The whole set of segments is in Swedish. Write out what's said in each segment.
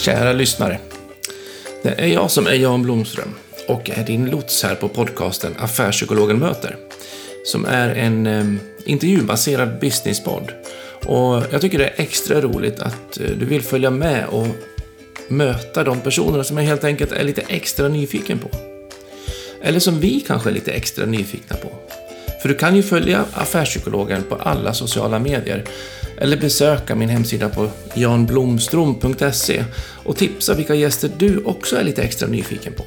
Kära lyssnare. Det är jag som är Jan Blomström och är din lots här på podcasten Affärspsykologen möter. Som är en eh, intervjubaserad businesspodd. Och jag tycker det är extra roligt att eh, du vill följa med och möta de personerna som jag helt enkelt är lite extra nyfiken på. Eller som vi kanske är lite extra nyfikna på. För du kan ju följa Affärspsykologen på alla sociala medier eller besöka min hemsida på janblomstrom.se och tipsa vilka gäster du också är lite extra nyfiken på.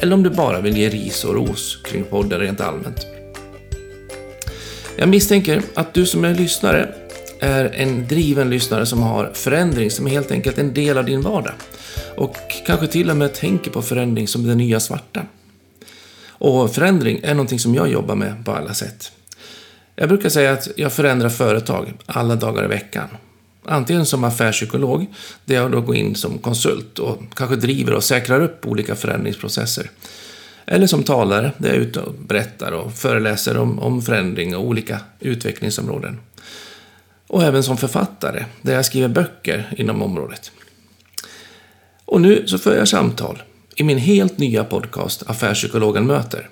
Eller om du bara vill ge ris och ros kring podden rent allmänt. Jag misstänker att du som är lyssnare är en driven lyssnare som har förändring som är helt enkelt en del av din vardag. Och kanske till och med tänker på förändring som det nya svarta. Och förändring är någonting som jag jobbar med på alla sätt. Jag brukar säga att jag förändrar företag alla dagar i veckan. Antingen som affärspsykolog, där jag då går in som konsult och kanske driver och säkrar upp olika förändringsprocesser. Eller som talare, där jag är ute och berättar och föreläser om, om förändring och olika utvecklingsområden. Och även som författare, där jag skriver böcker inom området. Och nu så för jag samtal i min helt nya podcast Affärspsykologen möter.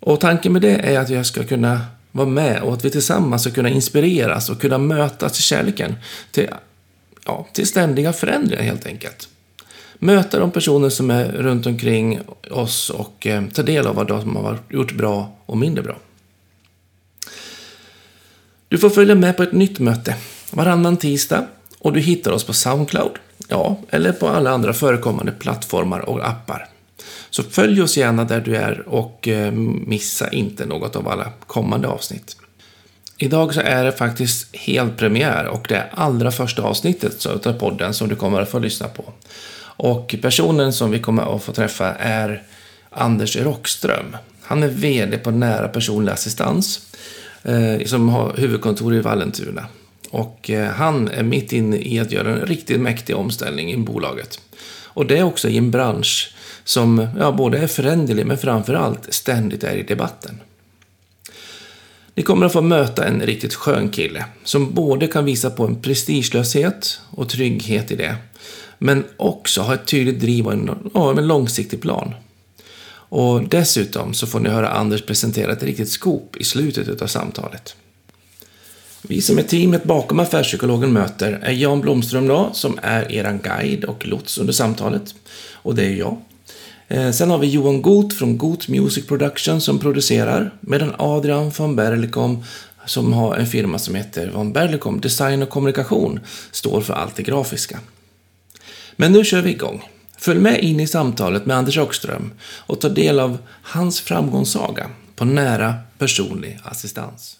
Och tanken med det är att jag ska kunna vara med och att vi tillsammans ska kunna inspireras och kunna mötas i kärleken till, ja, till ständiga förändringar helt enkelt. Möta de personer som är runt omkring oss och eh, ta del av vad de har gjort bra och mindre bra. Du får följa med på ett nytt möte varannan tisdag och du hittar oss på Soundcloud, ja, eller på alla andra förekommande plattformar och appar. Så följ oss gärna där du är och eh, missa inte något av alla kommande avsnitt. Idag så är det faktiskt helt premiär och det är allra första avsnittet av podden som du kommer att få lyssna på. Och personen som vi kommer att få träffa är Anders Rockström. Han är VD på Nära Personlig Assistans eh, som har huvudkontor i Vallentuna. Och eh, han är mitt inne i att göra en riktigt mäktig omställning i bolaget. Och det är också i en bransch som ja, både är föränderlig men framförallt ständigt är i debatten. Ni kommer att få möta en riktigt skön kille som både kan visa på en prestigelöshet och trygghet i det, men också ha ett tydligt driv och en, ja, en långsiktig plan. Och dessutom så får ni höra Anders presentera ett riktigt skop i slutet av samtalet. Vi som är teamet bakom Affärspsykologen möter är Jan Blomström då, som är er guide och lots under samtalet. Och det är jag. Eh, sen har vi Johan Goth från Goth Music Production som producerar, medan Adrian von Berlikom som har en firma som heter von Berlikom Design och Kommunikation står för allt det grafiska. Men nu kör vi igång. Följ med in i samtalet med Anders Åkström och ta del av hans framgångssaga på nära personlig assistans.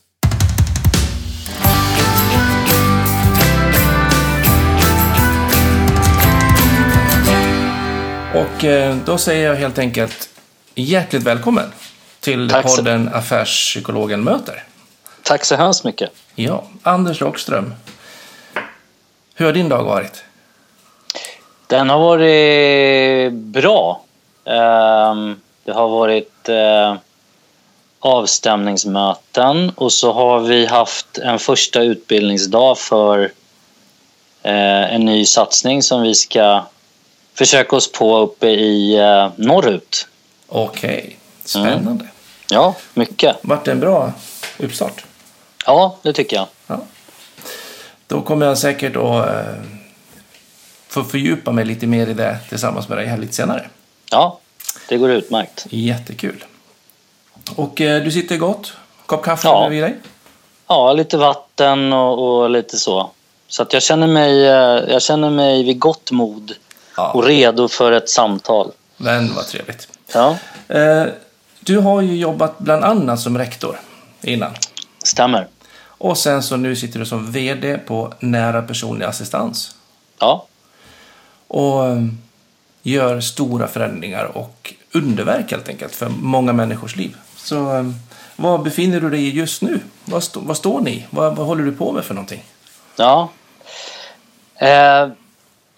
Och eh, då säger jag helt enkelt hjärtligt välkommen till Tack så- podden Affärspsykologen möter. Tack så hemskt mycket. Ja, Anders Rockström. Hur har din dag varit? Den har varit bra. Ehm, Det har varit eh, avstämningsmöten och så har vi haft en första utbildningsdag för eh, en ny satsning som vi ska försöka oss på uppe i eh, norrut. Okej, spännande. Ja, mycket. Vart det en bra uppstart? Ja, det tycker jag. Ja. Då kommer jag säkert att eh, få fördjupa mig lite mer i det tillsammans med dig här lite senare. Ja, det går utmärkt. Jättekul. Och eh, du sitter gott? Kopp kaffe Ja. vid dig? Ja, lite vatten och, och lite så. Så att jag känner mig, eh, jag känner mig vid gott mod Ja. och redo för ett samtal. Men vad trevligt. Ja, Eh, du har ju jobbat bland annat som rektor innan. stämmer. Och sen så nu sitter du som VD på Nära Personlig Assistans. Ja, Och eh, gör stora förändringar och underverk helt enkelt för många människors liv. Så eh, var befinner du dig i just nu? Vad, stå, vad står ni? Vad, vad håller du på med för någonting? ja. Eh,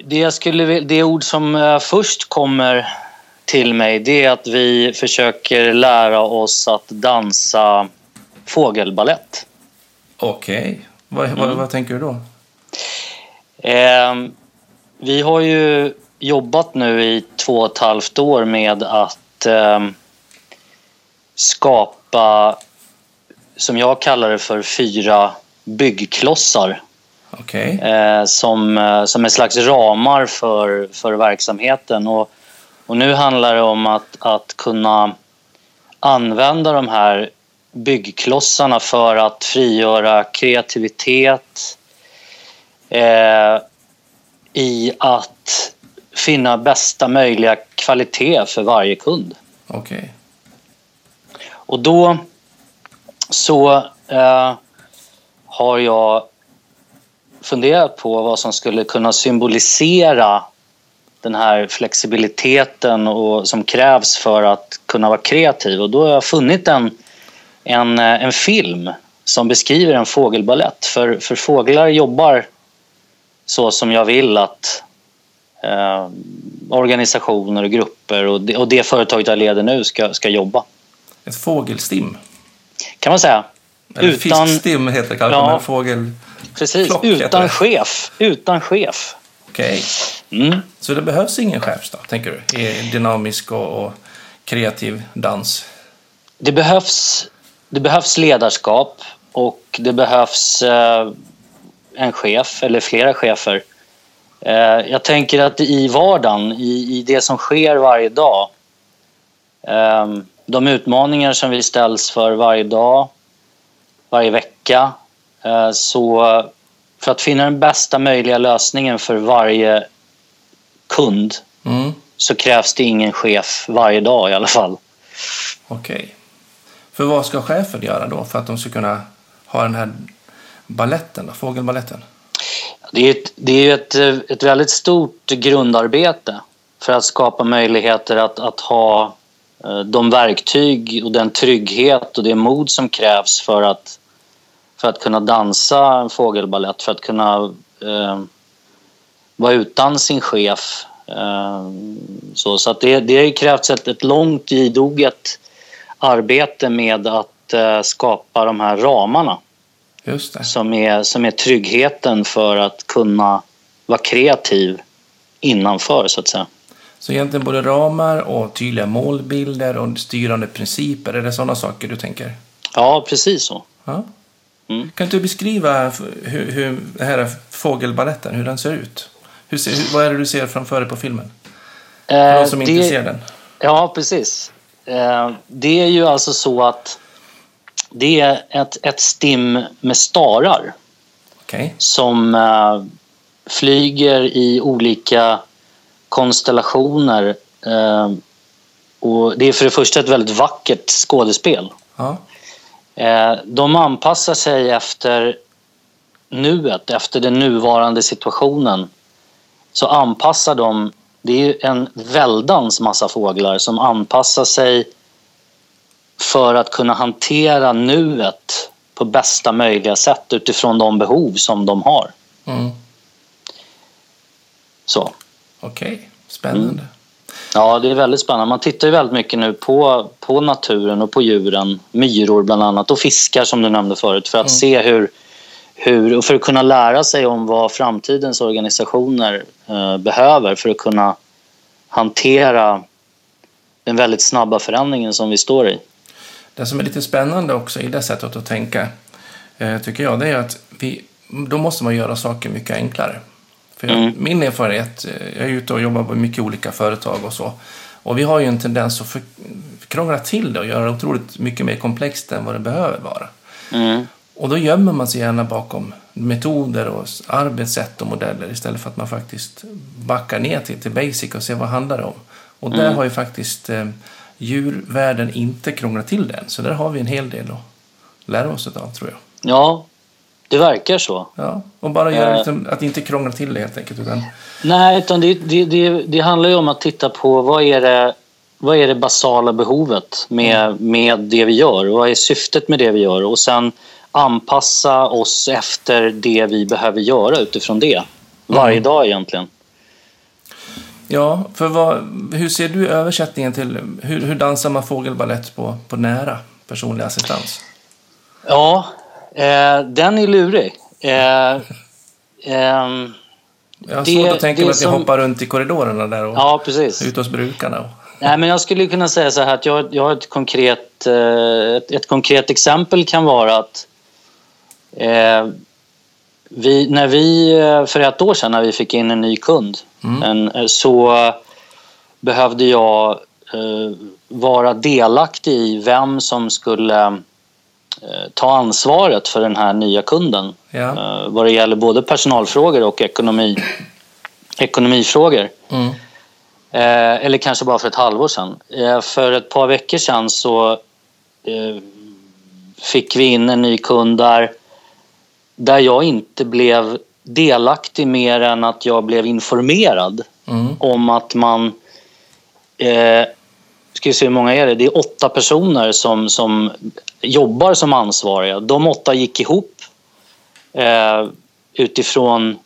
det, jag skulle, det ord som eh, först kommer till mig det är att vi försöker lära oss att dansa fågelballett. Okej. Vad, vad, vad tänker du då? Eh, vi har ju jobbat nu i två och ett halvt år med att eh, skapa, som jag kallar det för, fyra byggklossar. Okej. Eh, som, eh, som en slags ramar för, för verksamheten. Och, och nu handlar det om att, att kunna använda de här byggklossarna för att frigöra kreativitet eh, i att finna bästa möjliga kvalitet för varje kund. Okej. Och då så eh, har jag funderat på vad som skulle kunna symbolisera den här flexibiliteten och, som krävs för att kunna vara kreativ. Och då har jag funnit en, en, eh, en film som beskriver en fågelballett. För, för fåglar jobbar så som jag vill att eh, organisationer och grupper och det, och det företaget jag leder nu ska, ska jobba. Ett fågelstim. Kan man säga. Eller Utan- fiskstim heter det kanske, Ja. men fågel... Precis, Klock utan chef. Utan chef. Okej. Mm. Så det behövs ingen chef då, tänker du? I dynamisk och, och kreativ dans? Det behövs, det behövs ledarskap och det behövs eh, en chef eller flera chefer. Eh, jag tänker att i vardagen, i, i det som sker varje dag eh, de utmaningar som vi ställs för varje dag, varje vecka så för att finna den bästa möjliga lösningen för varje kund Mm. så krävs det ingen chef varje dag i alla fall. Okej. För vad ska chefen göra då för att de ska kunna ha den här balletten, då, fågelballetten? Det är, ett, det är ett, eh, ett väldigt stort grundarbete för att skapa möjligheter att, att ha eh, de verktyg och den trygghet och det mod som krävs för att, för att kunna dansa en fågelballett, för att kunna eh, vara utan sin chef. Eh, så så det, det har krävts ett, ett långt, idoget arbete med att eh, skapa de här ramarna Just det. som är, som är tryggheten för att kunna vara kreativ innanför, så att säga. Så egentligen både ramar och tydliga målbilder och styrande principer, är det sådana saker du tänker? Ja, precis så. Ja. Mm. Kan du beskriva hur, hur den här fågelballetten, hur den ser ut? Hur ser, hur, vad är det du ser framför dig på filmen? För Eh, de som inte det- ser den. Ja, precis. Eh, det är ju alltså så att det är ett, ett stim med starar Okej. som eh, flyger i olika konstellationer. Eh, och det är för det första ett väldigt vackert skådespel. Ja. Eh, de anpassar sig efter nuet, efter den nuvarande situationen. Så anpassar de, det är en väldans massa fåglar som anpassar sig för att kunna hantera nuet på bästa möjliga sätt utifrån de behov som de har. Mm. Så. Okej. Spännande. Ja, det är väldigt spännande. Man tittar ju väldigt mycket nu på, på naturen och på djuren, myror bland annat och fiskar som du nämnde förut för att se hur, hur och för att kunna lära sig om vad framtidens organisationer eh, behöver för att kunna hantera den väldigt snabba förändringen som vi står i. Det som är lite spännande också i det sättet att tänka, eh, tycker jag, det är att vi, då måste man göra saker mycket enklare. För Mm. Min erfarenhet, eh, jag är ute och jobbar på mycket olika företag och så, och vi har ju en tendens att för, krångla till det och göra det otroligt mycket mer komplext än vad det behöver vara. Mm. Och då gömmer man sig gärna bakom metoder och arbetssätt och modeller istället för att man faktiskt backar ner till, till basic och ser vad det handlar om. Och där har ju faktiskt eh, djurvärlden inte krånglat till det än. Så där har vi en hel del att lära oss av, tror jag. Ja, det verkar så. Ja, och bara göra Eh. liksom, att inte krångla till det helt enkelt. Utan, Nej, utan det, det, det, det handlar ju om att titta på vad är det, vad är det basala behovet med, med det vi gör vad är syftet med det vi gör och sen anpassa oss efter det vi behöver göra utifrån det. Varje dag egentligen. ja, för vad, hur ser du översättningen till hur, hur dansar man fågelballett på, på nära personlig assistans? Ja, eh, den är lurig. Eh, ehm, Jag har Det- svårt att tänka mig att ni hoppar runt i korridorerna där och Ja, precis. ute hos brukarna. Och... Nej, men jag skulle kunna säga så här att jag, jag har ett konkret, eh, ett, ett konkret exempel kan vara att eh, vi, när vi eh, för ett år sedan när vi fick in en ny kund Mm. en, eh, så behövde jag eh, vara delaktig i vem som skulle eh, ta ansvaret för den här nya kunden Ja. eh, vad det gäller både personalfrågor och ekonomi, ekonomifrågor. Mm. Eh, eller kanske bara för ett halvår sedan. Eh, för ett par veckor sedan så eh, fick vi in en ny kund där, där jag inte blev delaktig mer än att jag blev informerad Mm. om att man... Eh, ska se hur många är det? Det är åtta personer som, som jobbar som ansvariga. De åtta gick ihop eh, utifrån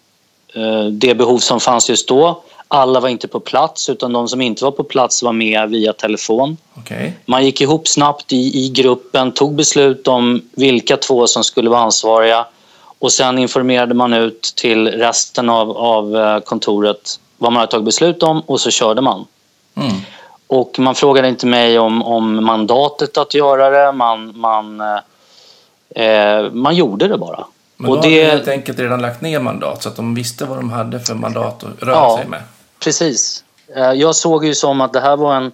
eh, det behov som fanns just då. Alla var inte på plats utan de som inte var på plats var med via telefon. Okej. Man gick ihop snabbt i, i gruppen, tog beslut om vilka två som skulle vara ansvariga och sen informerade man ut till resten av, av eh, kontoret vad man hade tagit beslut om och så körde man. Mm. Och man frågade inte mig om, om mandatet att göra det, man, man, eh, man gjorde det bara. Men och då det, har du helt enkelt redan lagt ner mandat så att de visste vad de hade för mandat att röra Ja. sig med. Precis. Eh, Jag såg ju som att det här var en,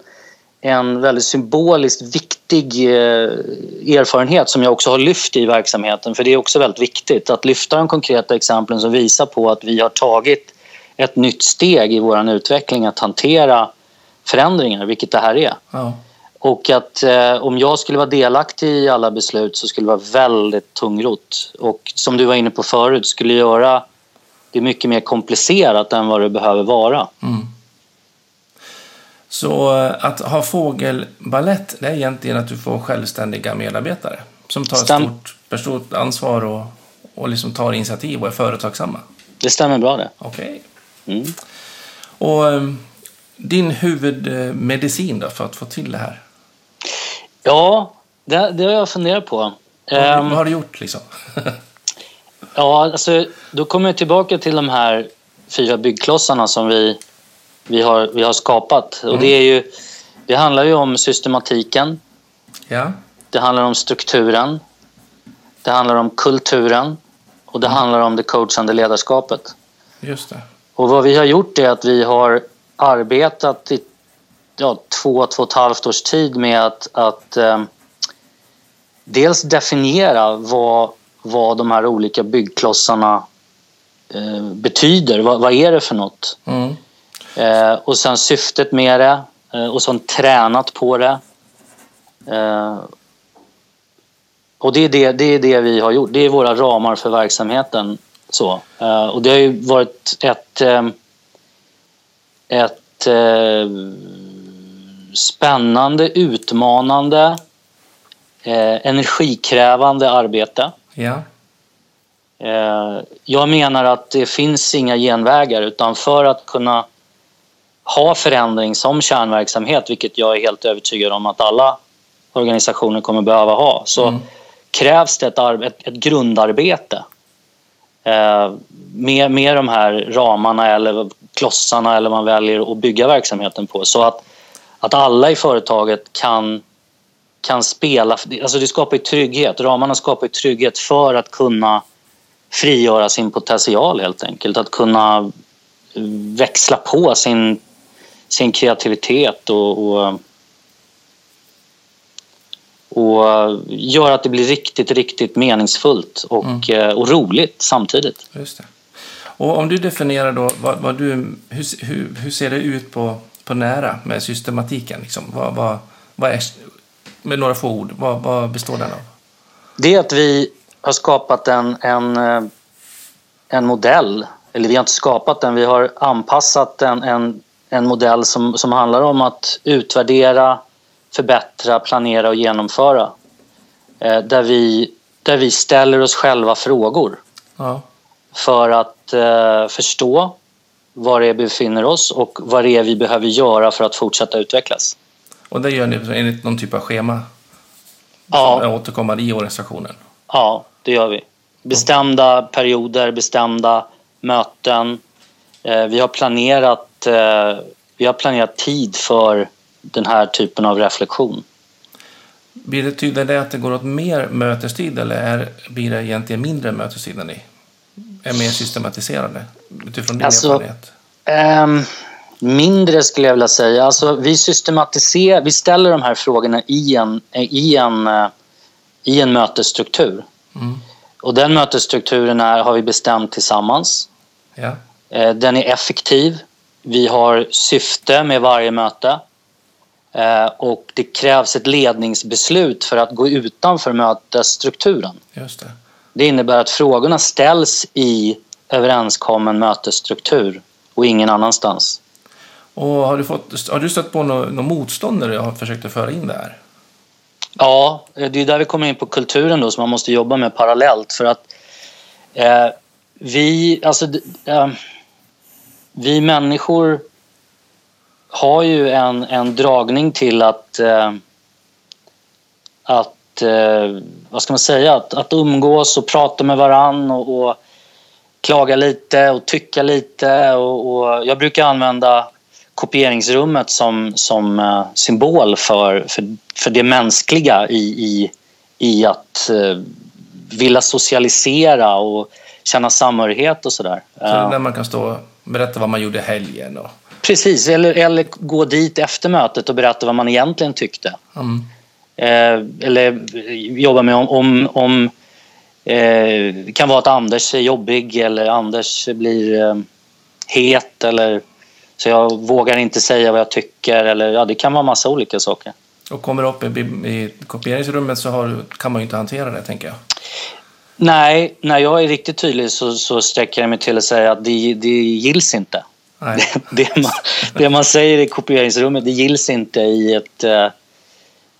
en väldigt symboliskt viktig eh, erfarenhet som jag också har lyft i verksamheten. För det är också väldigt viktigt att lyfta de konkreta exemplen som visar på att vi har tagit ett nytt steg i vår utveckling att hantera förändringar, vilket det här är. Ja. Och att eh, om jag skulle vara delaktig i alla beslut så skulle det vara väldigt tungrot. Och som du var inne på förut, skulle göra det mycket mer komplicerat än vad det behöver vara. Mm. Så eh, att ha fågelballett, det är egentligen att du får självständiga medarbetare som tar Stäm- ett stort, ansvar och, och liksom tar initiativ och är företagsamma. Det stämmer bra det. Okej. Mm. Och eh, din huvudmedicin då för att få till det här? Ja, det, det har jag funderat på. Vad, Ehm, vad har du gjort liksom? ja, alltså, då kommer jag tillbaka till de här fyra byggklossarna som vi, vi, har, vi har skapat. Och det, är ju, det handlar ju om systematiken, ja. det handlar om strukturen, det handlar om kulturen och det handlar om det coachande ledarskapet. Just det. Och vad vi har gjort är att vi har arbetat i ja, två, två och ett halvt års tid med att, att eh, dels definiera vad, vad de här olika byggklossarna eh, betyder. Vad, vad är det för något? Mm. Eh, och sen syftet med det eh, och sen tränat på det. Eh, och det är det, det är det vi har gjort. Det är våra ramar för verksamheten. Så. Eh, och det har ju varit ett, ett eh, spännande, utmanande, eh, energikrävande arbete. Ja. Eh, Jag menar att det finns inga genvägar utan för att kunna ha förändring som kärnverksamhet, vilket jag är helt övertygad om att alla organisationer kommer behöva ha, så Mm. krävs det ett, ett, ett grundarbete eh, med, med de här ramarna eller klossarna eller man väljer att bygga verksamheten på. Så att, att alla i företaget kan, kan spela, alltså det skapar ju trygghet, ramarna skapar ju trygghet för att kunna frigöra sin potential helt enkelt. Att kunna växla på sin, sin kreativitet och, och, och göra att det blir riktigt, riktigt meningsfullt och, eh, och roligt samtidigt. Just det. Och om du definierar då, vad, vad du, hur, hur, hur ser det ut på, på nära med systematiken? Liksom? Vad, vad, vad är, med några få ord, vad, vad består den av? Det är att vi har skapat en, en, eh, en modell, eller vi har inte skapat den, vi har anpassat en, en, en modell som, som handlar om att utvärdera, förbättra, planera och genomföra. Eh, Där vi, där vi ställer oss själva frågor Ja. För att eh, förstå var det är vi befinner oss och vad det är vi behöver göra för att fortsätta utvecklas. Och det gör ni enligt någon typ av schema Ja. som är återkommande i organisationen? Ja, det gör vi. Bestämda perioder, bestämda möten. Eh, vi, har planerat, eh, vi har planerat tid för den här typen av reflektion. Betyder det att det går åt mer mötestid eller är, blir det egentligen mindre mötestid när ni är mer systematiserade utifrån din Alltså, erfarenhet? Ehm, mindre skulle jag vilja säga. Alltså, vi systematiserar, vi ställer de här frågorna i en, i en, eh, i en mötesstruktur. Mm. Och den mötesstrukturen är, har vi bestämt tillsammans. Ja. Eh, Den är effektiv. Vi har syfte med varje möte. Eh, Och det krävs ett ledningsbeslut för att gå utanför mötesstrukturen. Just det. Det innebär att frågorna ställs i överenskommen mötesstruktur och ingen annanstans. Och har du, fått, har du stött på något, något motstånd när du har försökt att föra in det här? Ja, det är där vi kommer in på kulturen då som man måste jobba med parallellt för att eh, vi, alltså, eh, vi människor har ju en, en dragning till att, eh, att eh, vad ska man säga, att, att umgås och prata med varann och, och klaga lite och tycka lite och, och jag brukar använda kopieringsrummet som, som eh, symbol för, för, för det mänskliga i, i, i att eh, vilja socialisera och känna samhörighet och sådär. Så Eh, där man kan stå och berätta vad man gjorde i helgen. Och, Precis, eller, eller gå dit efter mötet och berätta vad man egentligen tyckte. mm. Eh, eller jobba med om... om, om eh, det kan vara att Anders är jobbig eller Anders blir eh, het eller så jag vågar inte säga vad jag tycker. Eller, ja, det kan vara massa olika saker. och kommer upp i, i kopieringsrummet så har, kan man ju inte hantera det, tänker jag. Nej, när jag är riktigt tydlig så, så sträcker jag mig till att säga att det, det gills inte. Nej. Det man, det man säger i kopieringsrummet det gills inte i ett, eh,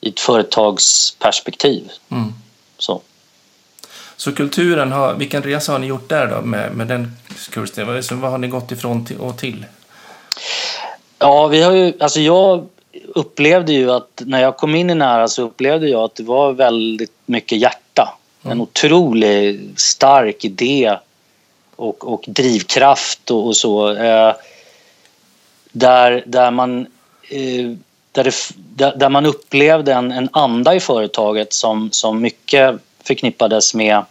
i ett företagsperspektiv. Mm. Så. Så kulturen, har, vilken resa har ni gjort där då med, med den kursen? Vad, vad har ni gått ifrån till, och till? Ja, vi har ju, alltså jag upplevde ju att när jag kom in i Nära så upplevde jag att det var väldigt mycket hjärta. En otroligt stark idé och, och drivkraft och, och så. Eh, där, där, man, eh, där, det, där, man upplevde en, en anda i företaget som, som mycket förknippades med,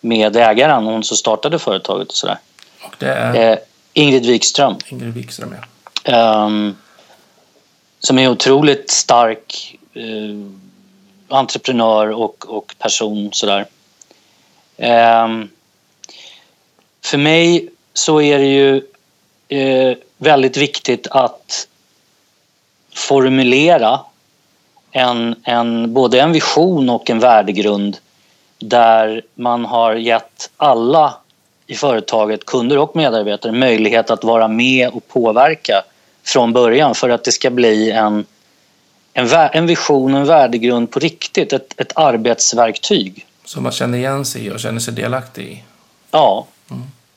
med ägaren, hon som startade företaget och sådär. Och det är Eh, Ingrid Wikström. Ingrid Wikström, ja. Ehm, som är otroligt stark eh, entreprenör och, och person. Sådär. Ehm, för mig så är det ju eh, väldigt viktigt att formulera en, en, både en vision och en värdegrund där man har gett alla i företaget, kunder och medarbetare, möjlighet att vara med och påverka från början för att det ska bli en, en, en vision, en värdegrund på riktigt, ett, ett arbetsverktyg. Som man känner igen sig i och känner sig delaktig i. Ja.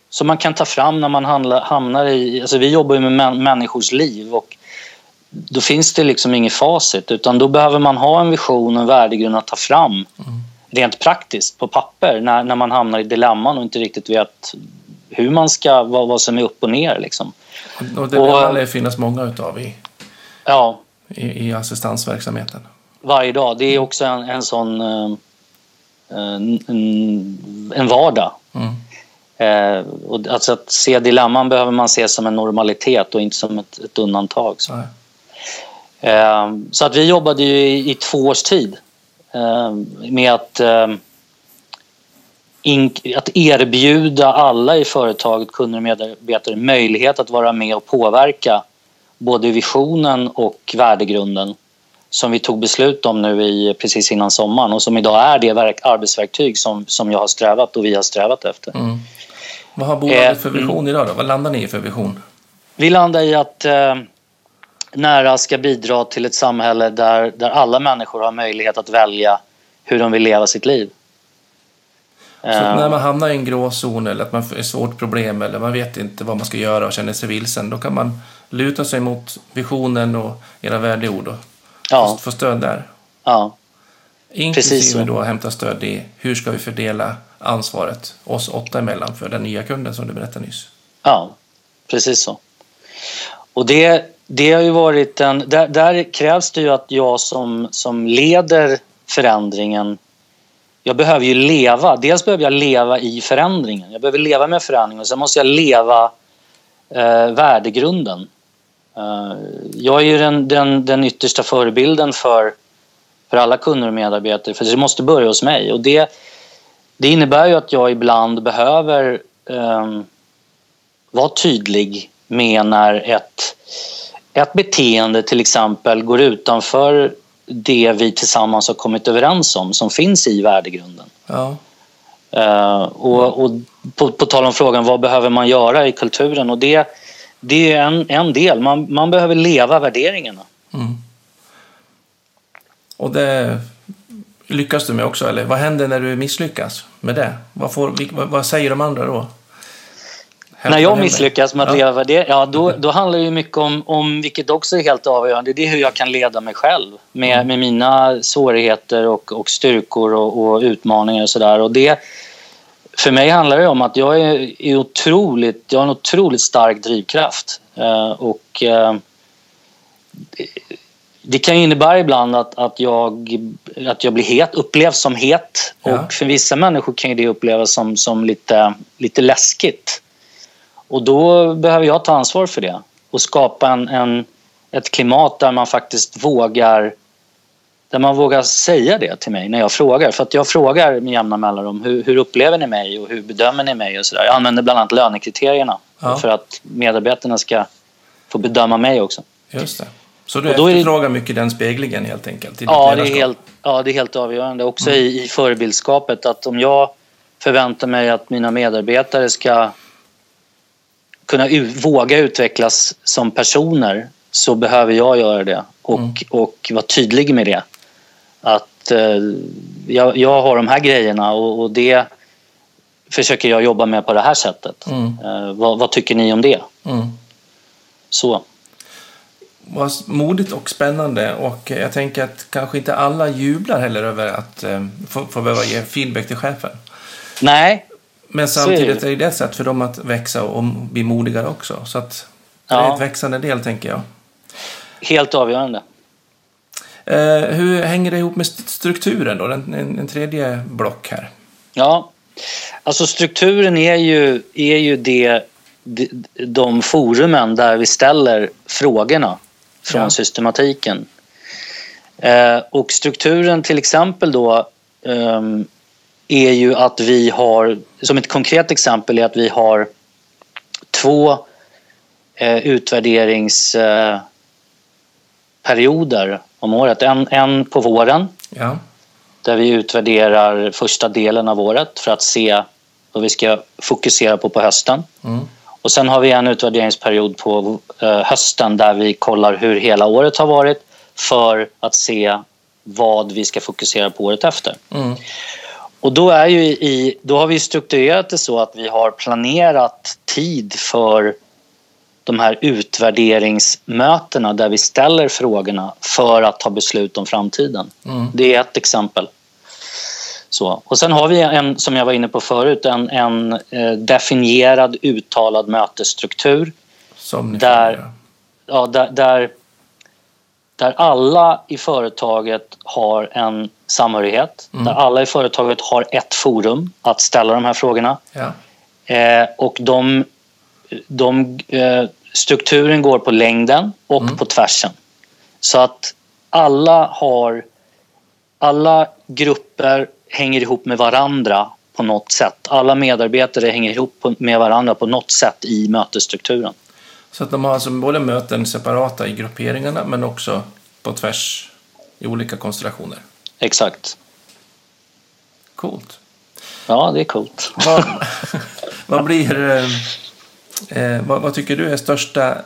Som man kan ta fram när man handla, hamnar i... Alltså vi jobbar ju med män, människors liv och då finns det liksom inget facit utan då behöver man ha en vision och en värdegrund att ta fram rent praktiskt på papper när, när man hamnar i dilemman och inte riktigt vet hur man ska, vad, vad som är upp och ner liksom. Och det Och- det finnas många utav i, Ja, i, i assistansverksamheten. varje dag. Det är också en, en sån... eh, En, en, en vardag. Mm. Eh, och alltså att se dilemman behöver man se som en normalitet och inte som ett, ett undantag. Så. Nej. Eh, så att vi jobbade ju i, två års tid eh, med att, eh, in, att erbjuda alla i företaget, kunder och medarbetare, möjlighet att vara med och påverka både visionen och värdegrunden som vi tog beslut om nu i, precis innan sommaren och som idag är det verk, arbetsverktyg som, som jag har strävat och vi har strävat efter. Mm. Vad har bolaget Eh, för vision idag då? Vad landar ni i för vision? Vi landar i att eh, Nära ska bidra till ett samhälle där, där alla människor har möjlighet att välja hur de vill leva sitt liv. Så Eh, när man hamnar i en gråzon eller att man ett svårt problem eller man vet inte vad man ska göra och känner sig vilsen, då kan man luta sig mot visionen och era värdeord och ja, få stöd där. ja, Precis Inklusive så. då hämta stöd i hur ska vi fördela ansvaret oss åtta emellan för den nya kunden som du berättade nyss. ja. precis så. Och det, det har ju varit en... Där, där krävs det ju att jag som, som leder förändringen jag behöver ju leva. Dels behöver jag leva i förändringen. Jag behöver leva med förändringen och sen måste jag leva eh, värdegrunden. Eh, jag är ju den, den, den yttersta förebilden för, för alla kunder och medarbetare för det måste börja hos mig. Och det, det innebär ju att jag ibland behöver eh, vara tydlig med när ett, ett beteende till exempel går utanför det vi tillsammans har kommit överens om som finns i värdegrunden. Ja. Uh, och, och på, på tal om frågan vad behöver man göra i kulturen och det, det är en, en del. Man, man behöver leva värderingarna. Mm. Och det lyckas du med också, eller vad händer när du misslyckas med det? Vad, får, vad säger de andra då? När jag misslyckas med att ja. leva det, ja, då, då handlar det mycket om, om, vilket också är helt avgörande, det är hur jag kan leda mig själv med, mm. med mina svårigheter och, och styrkor och, och utmaningar och sådär. För mig handlar det om att jag är, är otroligt, jag har en otroligt stark drivkraft. Uh, och uh, det kan innebära ibland att, att, jag, att jag blir het, upplevs som het. Ja. Och för vissa människor kan det upplevas som, som lite, lite läskigt. Och då behöver jag ta ansvar för det och skapa en, en, ett klimat där man faktiskt vågar där man vågar säga det till mig när jag frågar. För att jag frågar med jämna mellanrum hur, hur upplever ni mig och hur bedömer ni mig och sådär. Jag använder bland annat lönekriterierna ja. för att medarbetarna ska få bedöma mig också. Just det. Så du efterfrågar det... mycket den speglingen helt enkelt? Ja det, är helt, ja, det är helt avgörande. Också mm. i, i förebildskapet att om jag förväntar mig att mina medarbetare ska kunna våga utvecklas som personer så behöver jag göra det och, mm. och vara tydlig med det. Att eh, jag, jag, har de här grejerna och, och, det försöker jag jobba med på det här sättet. Mm. Eh, vad, vad, tycker ni om det? Mm. Så. Vad modigt och spännande och jag tänker att kanske inte alla jublar heller över att eh, få, få behöva ge feedback till chefen. Nej, men samtidigt är det ett sätt för dem att växa och bli modigare också. Så att det ja. är ett växande del, tänker jag. Helt avgörande. Eh, hur hänger det ihop med strukturen då? En, en, en, tredje block här. Ja, alltså strukturen är ju, är ju det, de, de forumen där vi ställer frågorna från ja. systematiken. Eh, och strukturen till exempel då um, är ju att vi har, som ett konkret exempel är att vi har två eh, utvärderingsperioder eh, om året. En, en på våren ja. där vi utvärderar första delen av året för att se vad vi ska fokusera på på hösten. Mm. Och sen har vi en utvärderingsperiod på eh, hösten där vi kollar hur hela året har varit för att se vad vi ska fokusera på året efter. Mm. Och då, är ju i, då har vi strukturerat det så att vi har planerat tid för de här utvärderingsmötena där vi ställer frågorna för att ta beslut om framtiden. Mm. Det är ett exempel. Så. Och sen har vi en, som jag var inne på förut, en, en eh, definierad uttalad mötesstruktur. Som ni där, ja, där, där, där alla i företaget har en samhörighet mm. där alla i företaget har ett forum att ställa de här frågorna. Ja. Eh, och de, de eh, strukturen går på längden och mm. på tvärsen. Så att alla har alla grupper hänger ihop med varandra på något sätt. Alla medarbetare hänger ihop med varandra på något sätt i mötesstrukturen. Så att de har alltså både möten separata i grupperingarna men också på tvärs i olika konstellationer? Exakt. Coolt. Ja, det är coolt. Vad, vad blir... Eh, eh, vad, vad, tycker du är största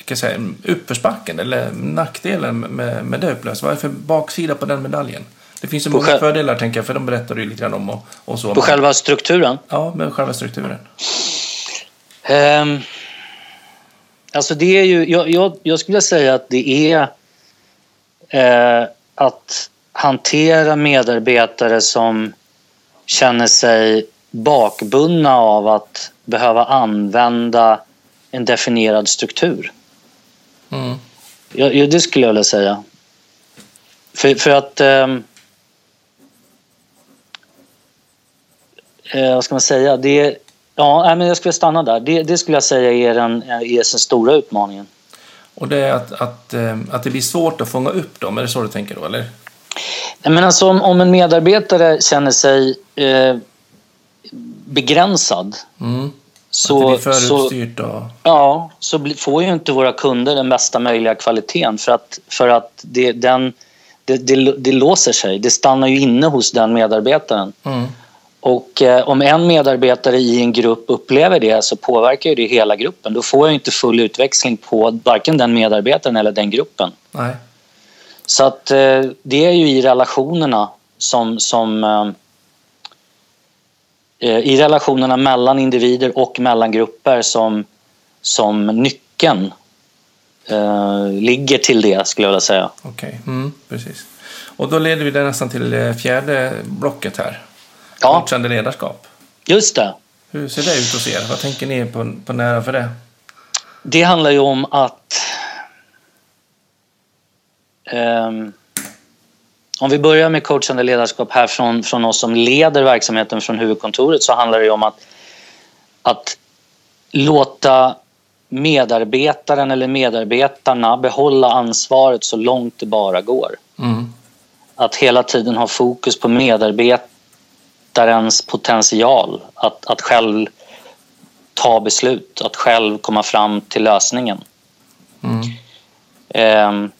ska säga, uppförsbacken eller nackdelen med, med det upplöst? Vad är för baksida på den medaljen? Det finns ju många själv... fördelar, tänker jag, för de berättar du lite grann om. Och, och så. På själva strukturen? Ja, med själva strukturen. Um, alltså det är ju, jag, jag, jag skulle säga att det är eh, att hantera medarbetare som känner sig bakbundna av att behöva använda en definierad struktur. Mm. Ja, ja, det skulle jag vilja säga. För, för att... ehm, eh, vad ska man säga? Det, ja, men jag skulle stanna där. Det, det skulle jag säga är den, är den stora utmaningen. Och det är att, att, eh, att det blir svårt att fånga upp dem, är det så du tänker då? Eller? Nej, men alltså, om, om en medarbetare känner sig eh, begränsad Mm. att det så, blir och... ja, så får ju inte våra kunder den bästa möjliga kvaliteten för att, för att det, den, det, det, det låser sig. Det stannar ju inne hos den medarbetaren. Mm. Och eh, om en medarbetare i en grupp upplever det så påverkar ju det hela gruppen. Då får jag inte full utväxling på varken den medarbetaren eller den gruppen. Nej. Så att eh, det är ju i relationerna som, som eh, i relationerna mellan individer och mellan grupper som, som nyckeln ligger till det skulle jag vilja säga. Okej, mm, precis. Och då leder vi det nästan till fjärde blocket här. Ja, Coachande ledarskap. just det. Hur ser det ut hos er? Vad tänker ni på, på nära för det? Det handlar ju om att... ehm, om vi börjar med coachande ledarskap här från, från oss som leder verksamheten från huvudkontoret så handlar det ju om att, att låta medarbetaren eller medarbetarna behålla ansvaret så långt det bara går. Mm. Att hela tiden ha fokus på medarbetarens potential. Att, att själv ta beslut, att själv komma fram till lösningen. Mm. Ehm,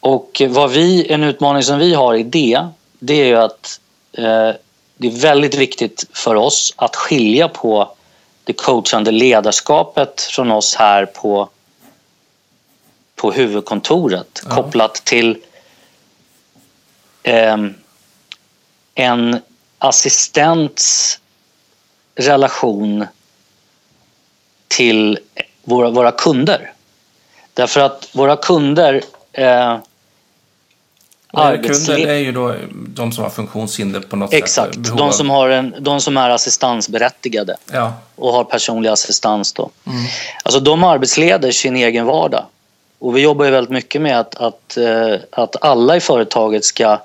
och vad vi, en utmaning som vi har i det, det är ju att eh, det är väldigt viktigt för oss att skilja på det coachande ledarskapet från oss här på, på huvudkontoret Ja. kopplat till ehm, en assistents relation till våra, våra kunder. Därför att våra kunder... Eh, Och era arbetsle- kunder är ju då de som har funktionshinder på något Exakt, sätt. behov de som, har en, de som är assistansberättigade Ja. och har personlig assistans. Då. Mm. Alltså de arbetsleder sin egen vardag. Och vi jobbar ju väldigt mycket med att, att, eh, att alla i företaget ska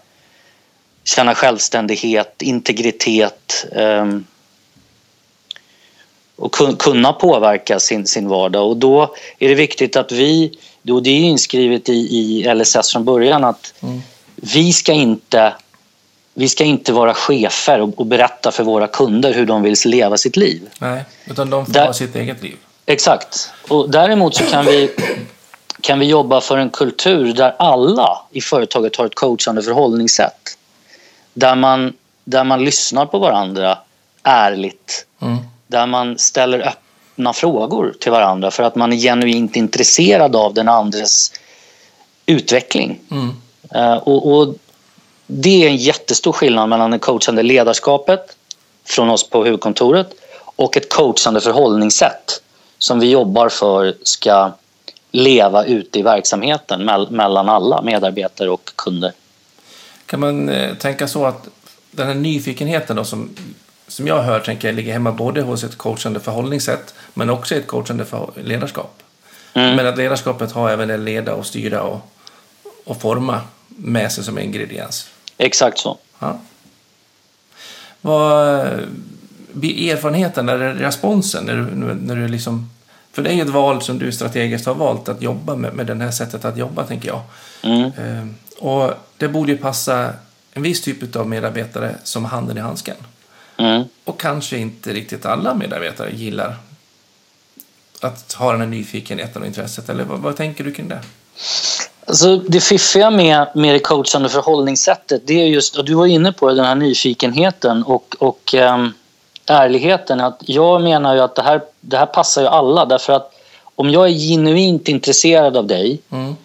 känna självständighet, integritet ehm, och kun- kunna påverka sin, sin vardag. Och då är det viktigt att vi, då det är inskrivet i, i LSS från början att Mm. vi ska inte vi ska inte vara chefer och, och berätta för våra kunder hur de vill leva sitt liv. Nej, utan de får Där- ha sitt eget liv. Exakt. Och däremot så kan vi, kan vi jobba för en kultur där alla i företaget har ett coachande förhållningssätt. Där man, där man lyssnar på varandra ärligt. Mm. Där man ställer öppna frågor till varandra för att man är genuint intresserad av den andres utveckling. Mm. Eh, och, och det är en jättestor skillnad mellan det coachande ledarskapet från oss på huvudkontoret och ett coachande förhållningssätt som vi jobbar för ska leva ute i verksamheten mell- mellan alla medarbetare och kunder. Kan man eh, tänka så att den här nyfikenheten då som, som jag hör tänker jag ligger hemma både hos ett coachande förhållningssätt men också ett coachande för ledarskap. Mm. Men att ledarskapet har även det leda och styra och, och forma med sig som ingrediens. Exakt så. Ja. Vad blir erfarenheten eller responsen när du, när du liksom... För det är ju ett val som du strategiskt har valt att jobba med, med det här sättet att jobba, tänker jag. Mm. Eh, och det borde ju passa en viss typ av medarbetare som handen i handsken. Mm. Och kanske inte riktigt alla medarbetare gillar att ha den här nyfikenheten och intresset. Eller vad, vad tänker du kring det? Alltså, det fiffiga med, med det coachande förhållningssättet det är just, och du var inne på det, den här nyfikenheten och, och ehm, ärligheten. Att jag menar ju att det här, det här passar ju alla därför att om jag är genuint intresserad av dig Mm.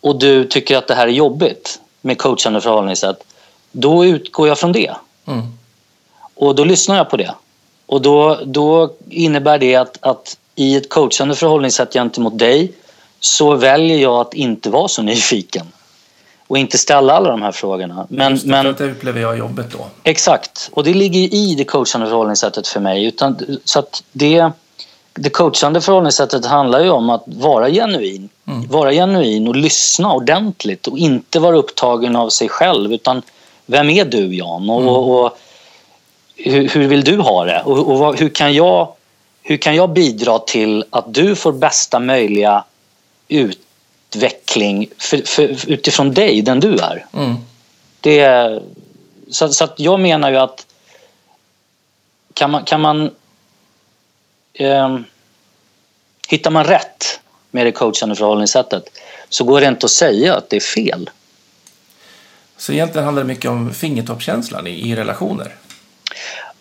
och du tycker att det här är jobbigt med coachande förhållningssätt då utgår jag från det. Mm. Och då lyssnar jag på det. Och då, då innebär det att, att i ett coachande förhållningssätt gentemot dig så väljer jag att inte vara så nyfiken. Och inte ställa alla de här frågorna. Men, Just det, för men att det upplever jag jobbet då. exakt. Och det ligger i det coachande förhållningssättet för mig. Utan, så att det, det coachande förhållningssättet handlar ju om att vara genuin. Mm. Vara genuin och lyssna ordentligt och inte vara upptagen av sig själv utan vem är du Jan och, Mm. och, och hur, hur vill du ha det och, och vad, hur, kan jag, hur kan jag bidra till att du får bästa möjliga utveckling för, för, utifrån dig, den du är. Mm. Det, är- så, så att jag menar ju att kan man, kan man ehm, hittar man rätt med det coachande förhållningssättet så går det inte att säga att det är fel. Så egentligen handlar det mycket om fingertoppskänslan i, i relationer.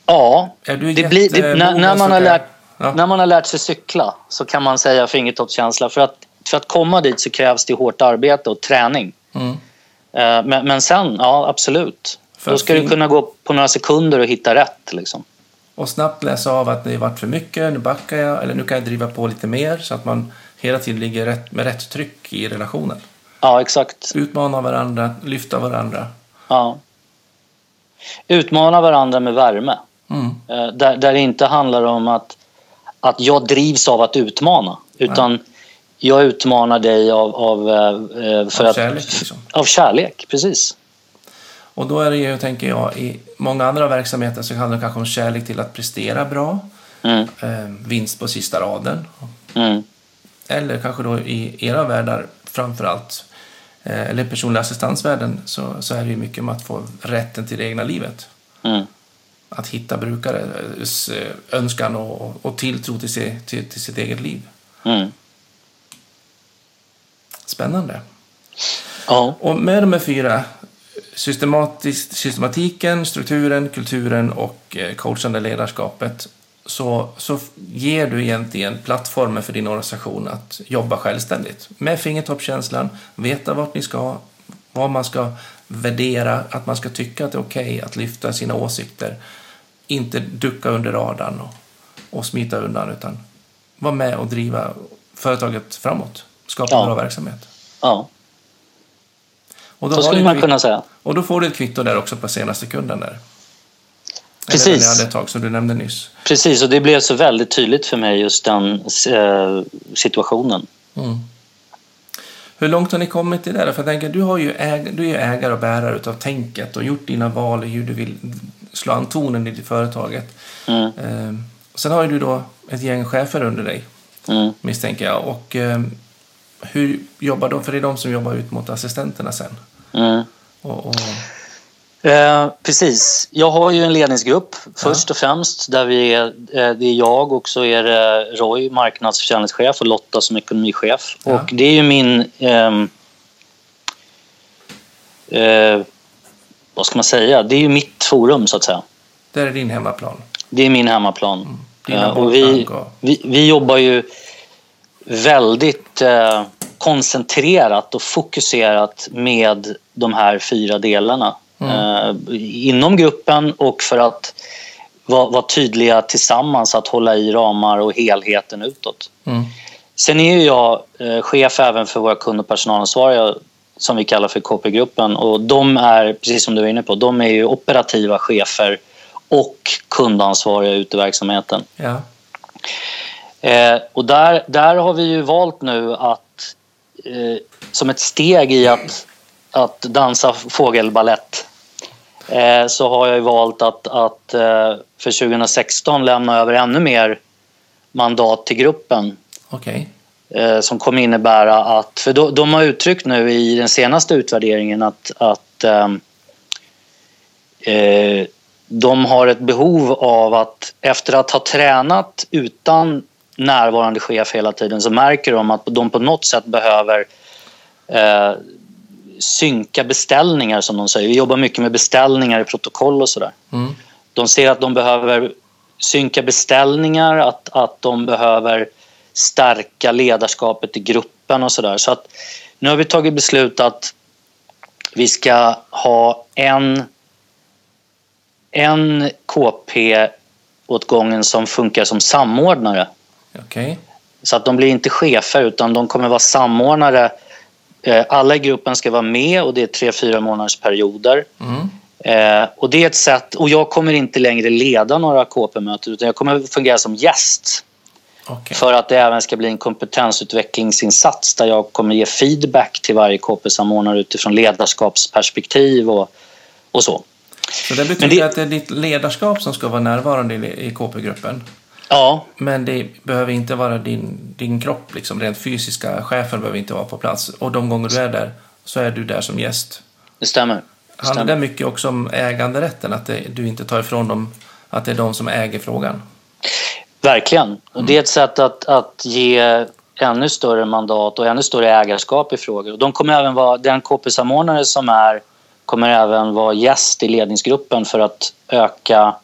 Ja, det blir, det, när, när, man har lärt, Ja. när man har lärt sig cykla så kan man säga fingertoppskänsla. För att, för att komma dit så krävs det hårt arbete och träning. Mm. Eh, Men, men sen, ja absolut. För Då ska du kunna gå på några sekunder och hitta rätt. Liksom. Och snabbt läsa av att det varit för mycket, nu backar jag, eller nu kan jag driva på lite mer så att man hela tiden ligger rätt, med rätt tryck i relationen. Ja, exakt. Utmana varandra, lyfta varandra. Ja. Utmana varandra med värme. Mm. Eh, Där, där det inte handlar om att, att jag drivs av att utmana. Utan jag utmanar dig av, av, eh, för Av att, kärlek, liksom. Av kärlek, precis. Och då är det ju, tänker jag, i många andra verksamheter så handlar det kanske om kärlek till att prestera bra. Mm, Eh, vinst på sista raden. mm, Eller kanske då i era världar framför allt, eh, eller personliga assistansvärlden, så, så är det ju mycket om att få rätten till det egna livet. mm. Att hitta brukares eh, önskan och, och tilltro till, sig, till, till sitt eget liv. Mm. Spännande. Ja, Och med de här fyra, systematisk, systematiken, strukturen, kulturen och eh, coachande ledarskapet, så, så ger du egentligen plattformen för din organisation att jobba självständigt. Med fingertoppskänslan, veta vart ni ska, vad man ska värdera, att man ska tycka att det är okej att lyfta sina åsikter. Inte ducka under radarn och, och smita undan, utan vara med och driva företaget framåt. Skapa Ja. bra verksamhet. ja. Och då så skulle man kunna säga. och då får du ett kvitto där också på senaste kunden där. Precis. Eller hade tag som du nämnde nyss. Precis, och det blev så väldigt tydligt för mig just den eh, situationen. Mm. Hur långt har ni kommit i det? där? För jag tänker, du, har ju äg, du är ju ägare och bärare utav tänket och gjort dina val i hur du vill slå an tonen i företaget. Mm, Ehm, sen har ju du då ett gäng chefer under dig, mm. misstänker jag. Och ehm, hur jobbar de? För det är de som jobbar ut mot assistenterna sen. Mm. Och, och, Eh, precis. Jag har ju en ledningsgrupp först och främst där vi är, eh, det är jag och så är det Roy, marknadsförsäljningschef och Lotta som ekonomichef. Ja. Och det är ju min... ehm, eh, vad ska man säga? Det är ju mitt forum så att säga. där är din hemmaplan. Det är min hemmaplan. Dina Eh, och vi, vi, vi jobbar ju väldigt eh, koncentrerat och fokuserat med de här fyra delarna. Eh, inom gruppen och för att vara, vara tydliga tillsammans att hålla i ramar och helheten utåt. Mm. Sen är ju jag eh, chef även för våra kund och personalansvariga som vi kallar för KP-gruppen och de är, precis som du var inne på, de är ju operativa chefer och kundansvariga ute i verksamheten. Ja. Eh, och där, där har vi ju valt nu att eh, som ett steg i att, att dansa fågelballett eh, så har jag ju valt att, att eh, för 2016 lämna över ännu mer mandat till gruppen Okej. eh, som kommer innebära att... För de, de har uttryckt nu i den senaste utvärderingen att, att eh, de har ett behov av att efter att ha tränat utan närvarande chef hela tiden så märker de att de på något sätt behöver eh, synka beställningar som de säger. Vi jobbar mycket med beställningar i protokoll och sådär. Mm. De ser att de behöver synka beställningar, att, att de behöver stärka ledarskapet i gruppen och sådär. Så att nu har vi tagit beslut att vi ska ha en, en KP åt gången som funkar som samordnare. Okej. Så att de blir inte chefer utan de kommer vara samordnare. Eh, Alla i gruppen ska vara med och det är tre, fyra månaders perioder. Mm. Eh, och det är ett sätt, och jag kommer inte längre leda några KP-möten utan jag kommer fungera som gäst. Okej. För att det även ska bli en kompetensutvecklingsinsats där jag kommer ge feedback till varje KP-samordnare utifrån ledarskapsperspektiv och, och så. Så det betyder det- att det är ditt ledarskap som ska vara närvarande i, i KP-gruppen. Ja, Men det behöver inte vara din, din kropp, liksom. rent fysiska chefer behöver inte vara på plats. Och de gånger du är där så är du där som gäst. det stämmer. Det Handlar det mycket också om äganderätten? Att det, du inte tar ifrån dem, att det är de som äger frågan? Verkligen. Och det är ett sätt att, att ge ännu större mandat och ännu större ägarskap i frågor. Och de kommer även vara, den KP-samordnare som är kommer även vara gäst i ledningsgruppen för att öka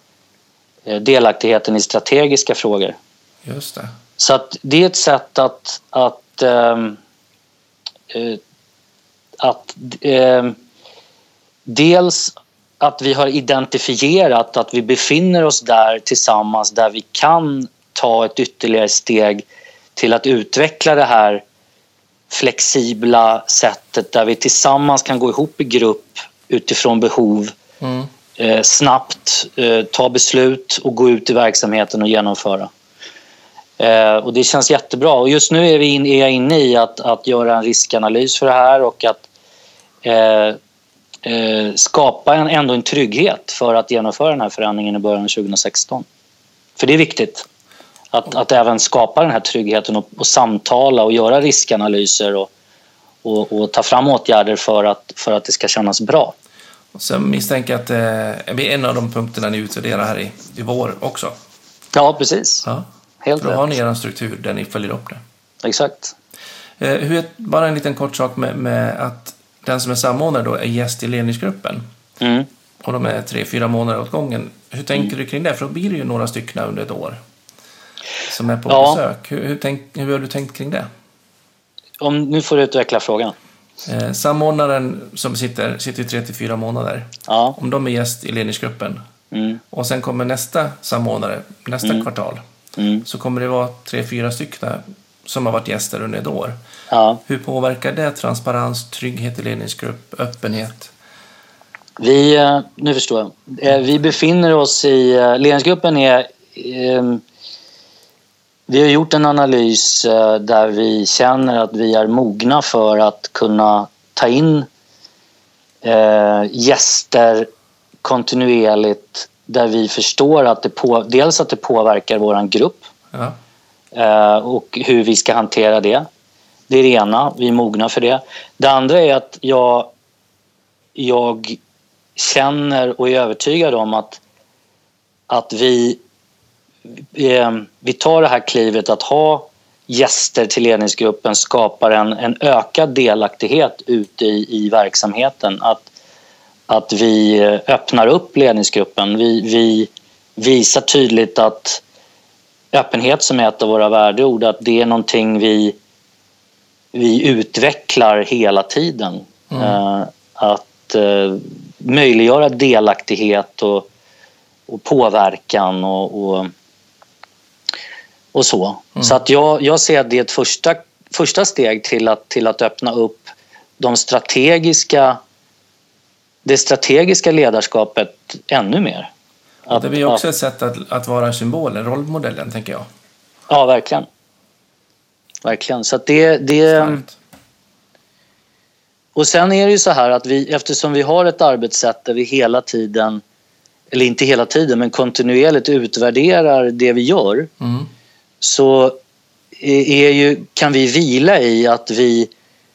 delaktigheten i strategiska frågor. Just det. Så att det är ett sätt att, att, eh, att ehm, dels att vi har identifierat att vi befinner oss där tillsammans där vi kan ta ett ytterligare steg till att utveckla det här flexibla sättet där vi tillsammans kan gå ihop i grupp utifrån behov Mm eh, snabbt eh, ta beslut och gå ut i verksamheten och genomföra. Eh, och det känns jättebra. Och just nu är, vi in, är jag inne i att, att göra en riskanalys för det här och att eh, eh, skapa en, ändå en trygghet för att genomföra den här förändringen i början av 2016. För det är viktigt att, att även skapa den här tryggheten och, och samtala och göra riskanalyser och, och, och ta fram åtgärder för att, för att det ska kännas bra. Och sen misstänker jag att eh, det blir en av de punkterna ni utvärderar här i, i vår också. Ja, precis. Ja. Helt För då har ni er struktur där ni följer upp det. Exakt. Eh, hur, bara en liten kort sak med, med att den som är samordnare då är gäst i ledningsgruppen. Mm. Och de är tre, fyra månader åt gången. Hur tänker du kring det? För då blir det ju några stycken under ett år som är på Ja. besök. Hur, hur, tänk, hur har du tänkt kring det? Om, nu får du utveckla frågan. Eh, samordnaren som sitter, sitter i tre till fyra månader. Ja. Om de är gäst i ledningsgruppen Mm. och sen kommer nästa samordnare nästa kvartal Mm. så kommer det vara tre, fyra stycken som har varit gäster under ett år. Ja. Hur påverkar det transparens, trygghet i ledningsgrupp, öppenhet? Vi, eh, nu förstår jag. Eh, Vi befinner oss i... eh, Ledningsgruppen är... Vi har gjort en analys eh, där vi känner att vi är mogna för att kunna ta in eh, gäster kontinuerligt där vi förstår att det på, dels att det påverkar vår grupp Ja. eh, och hur vi ska hantera det. Det är det ena, vi är mogna för det. Det andra är att jag, jag känner och är övertygad om att, att vi, vi tar det här klivet att ha gäster till ledningsgruppen skapar en, en ökad delaktighet ute i, i verksamheten. Att, att vi öppnar upp ledningsgruppen. Vi, vi visar tydligt att öppenhet som är ett av våra värdeord, att det är någonting vi, vi utvecklar hela tiden. Mm. Eh, att eh, möjliggöra delaktighet och, och påverkan och, och, och så. Så att jag, jag ser att det är ett första, första steg till att, till att öppna upp de strategiska, det strategiska ledarskapet ännu mer. Att- det blir också ett sätt att, att vara symbolen, rollmodellen, tänker jag. Ja, verkligen. Verkligen. Så att det, det, Starkt. och sen är det ju så här att vi, eftersom vi har ett arbetssätt där vi hela tiden, eller inte hela tiden, men kontinuerligt utvärderar det vi gör Mm. Så är är ju, kan vi vila i att vi,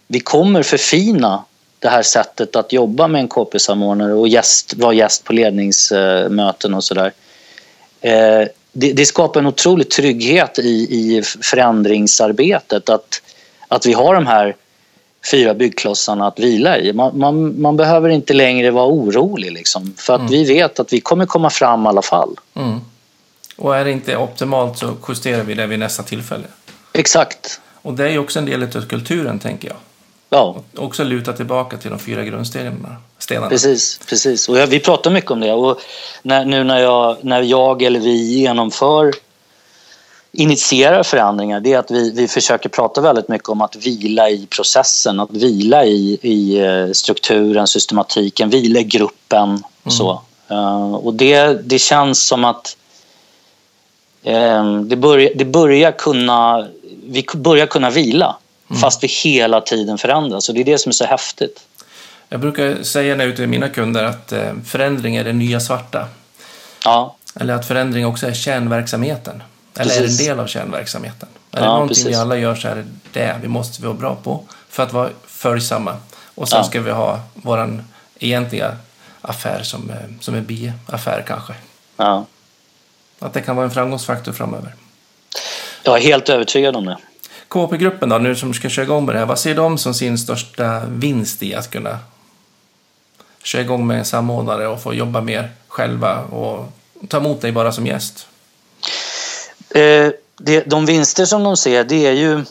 vi kommer förfina det här sättet att jobba med en KP-samordnare och gäst, vara gäst på ledningsmöten och sådär. Eh, det, det skapar en otrolig trygghet i, i förändringsarbetet att, att vi har de här fyra byggklossarna att vila i. Man, man, man behöver inte längre vara orolig liksom, för att vi vet att vi kommer komma fram i alla fall. Mm. Och är det inte optimalt så justerar vi det vid nästa tillfälle. Exakt. Och det är ju också en del av kulturen, tänker jag. Ja, Också luta tillbaka till de fyra grundstenarna. Stenarna. Precis, precis. Och jag, vi pratar mycket om det. Och när, nu när jag, när jag eller vi genomför initierar förändringar det är att vi, vi försöker prata väldigt mycket om att vila i processen, att vila i, i eh, strukturen, systematiken, vila i gruppen och så. Eh, och det, det känns som att det, börjar, det börjar kunna, vi börjar kunna vila fast vi hela tiden förändras. Och det är det som är så häftigt. Jag brukar säga är ute med mina kunder att eh, förändring är det nya svarta. Ja, Eller att förändring också är kärnverksamheten. Eller är Precis. en del av kärnverksamheten. Är Ja, det någonting precis. vi alla gör så är det det vi måste vara bra på för att vara följsamma. Och sen Ja. ska vi ha vår egentliga affär som, eh, som en biaffär kanske. ja. Att det kan vara en framgångsfaktor framöver. Jag är helt övertygad om det. KP-gruppen då, nu som ska köra igång med det här, vad ser de som sin största vinst i att kunna köra igång med en samordnare och få jobba mer själva och ta emot dig bara som gäst? Eh, det, de vinster som de ser det är ju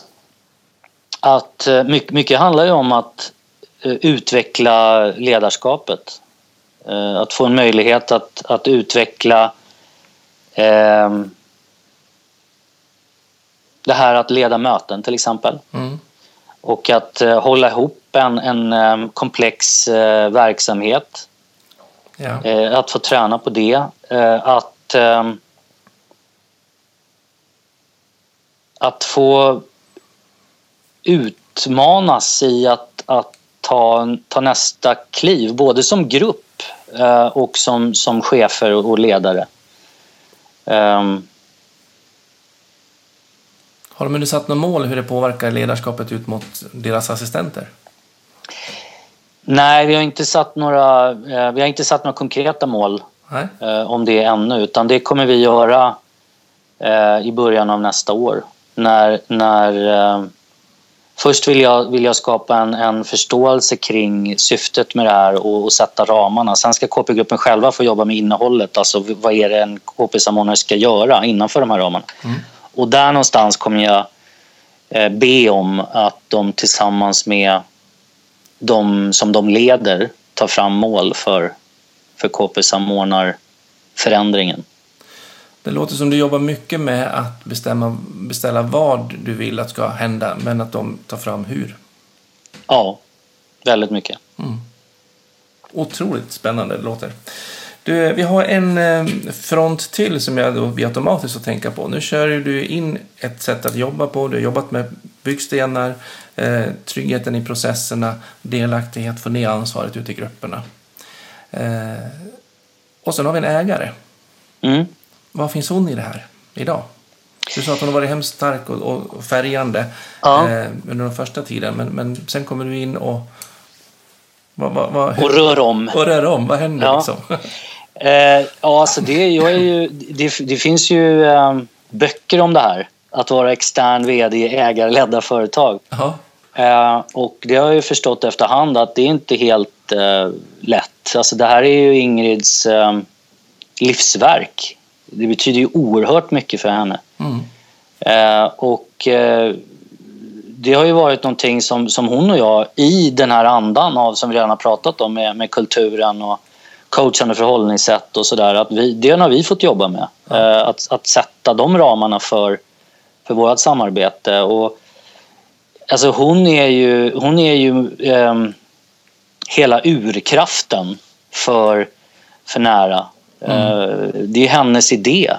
att eh, mycket, mycket handlar ju om att eh, utveckla ledarskapet. Eh, att få en möjlighet att, att utveckla ehm, det här att leda möten till exempel. Mm. Och att eh, hålla ihop en, en eh, komplex eh, verksamhet Ja. Eh, att få träna på det. Eh, att, ehm, att få utmanas i att, att ta, ta nästa kliv, både som grupp eh, och som, som chefer och ledare. Ehm, Har de satt något mål hur det påverkar ledarskapet ut mot deras assistenter? nej, vi har inte satt några, eh, vi har inte satt några konkreta mål Nej? eh, om det ännu, utan det kommer vi göra eh, i början av nästa år. När, när, först vill jag, vill jag skapa en, en förståelse kring syftet med det här och, och sätta ramarna. Sen ska KP-gruppen själva få jobba med innehållet, alltså vad är det en KP-samordnare ska göra innanför de här ramarna. Mm. Och där någonstans kommer jag eh, be om att de tillsammans med de som de leder tar fram mål för, för KP-samordnarförändringen. Det låter som du jobbar mycket med att bestämma, beställa vad du vill att ska hända, men att de tar fram hur. Ja, väldigt mycket. Otroligt spännande det låter. Du, vi har en eh, front till som jag då blir automatiskt att tänka på. Nu kör du in ett sätt att jobba på. Du har jobbat med byggstenar, eh, tryggheten i processerna, delaktighet, få ner ansvaret ute i grupperna. Eh, och sen har vi en ägare. Mm. Var finns hon i det här idag? Du sa att hon har varit hemskt stark och, och färgande Ja. eh, under den första tiden, men, men sen kommer du in och... Vad, vad, vad, Och rör om. och rör om, vad händer Ja. liksom? Eh, ja, alltså det, jag är ju, det, det finns ju eh, böcker om det här. Att vara extern vd i ägarledda företag. Eh, och det har jag ju förstått efterhand att det är inte helt eh, lätt. Alltså det här är ju Ingrids eh, livsverk. Det betyder ju oerhört mycket för henne. mm. Eh, och eh, det har ju varit någonting som, som hon och jag i den här andan av som vi redan har pratat om med, med kulturen och coachande förhållningssätt och sådär. Det har vi fått jobba med. Eh, att, att sätta de ramarna för, för vårt samarbete. Och, alltså hon är ju, hon är ju ehm, hela urkraften för, för nära. Eh, det är hennes idé.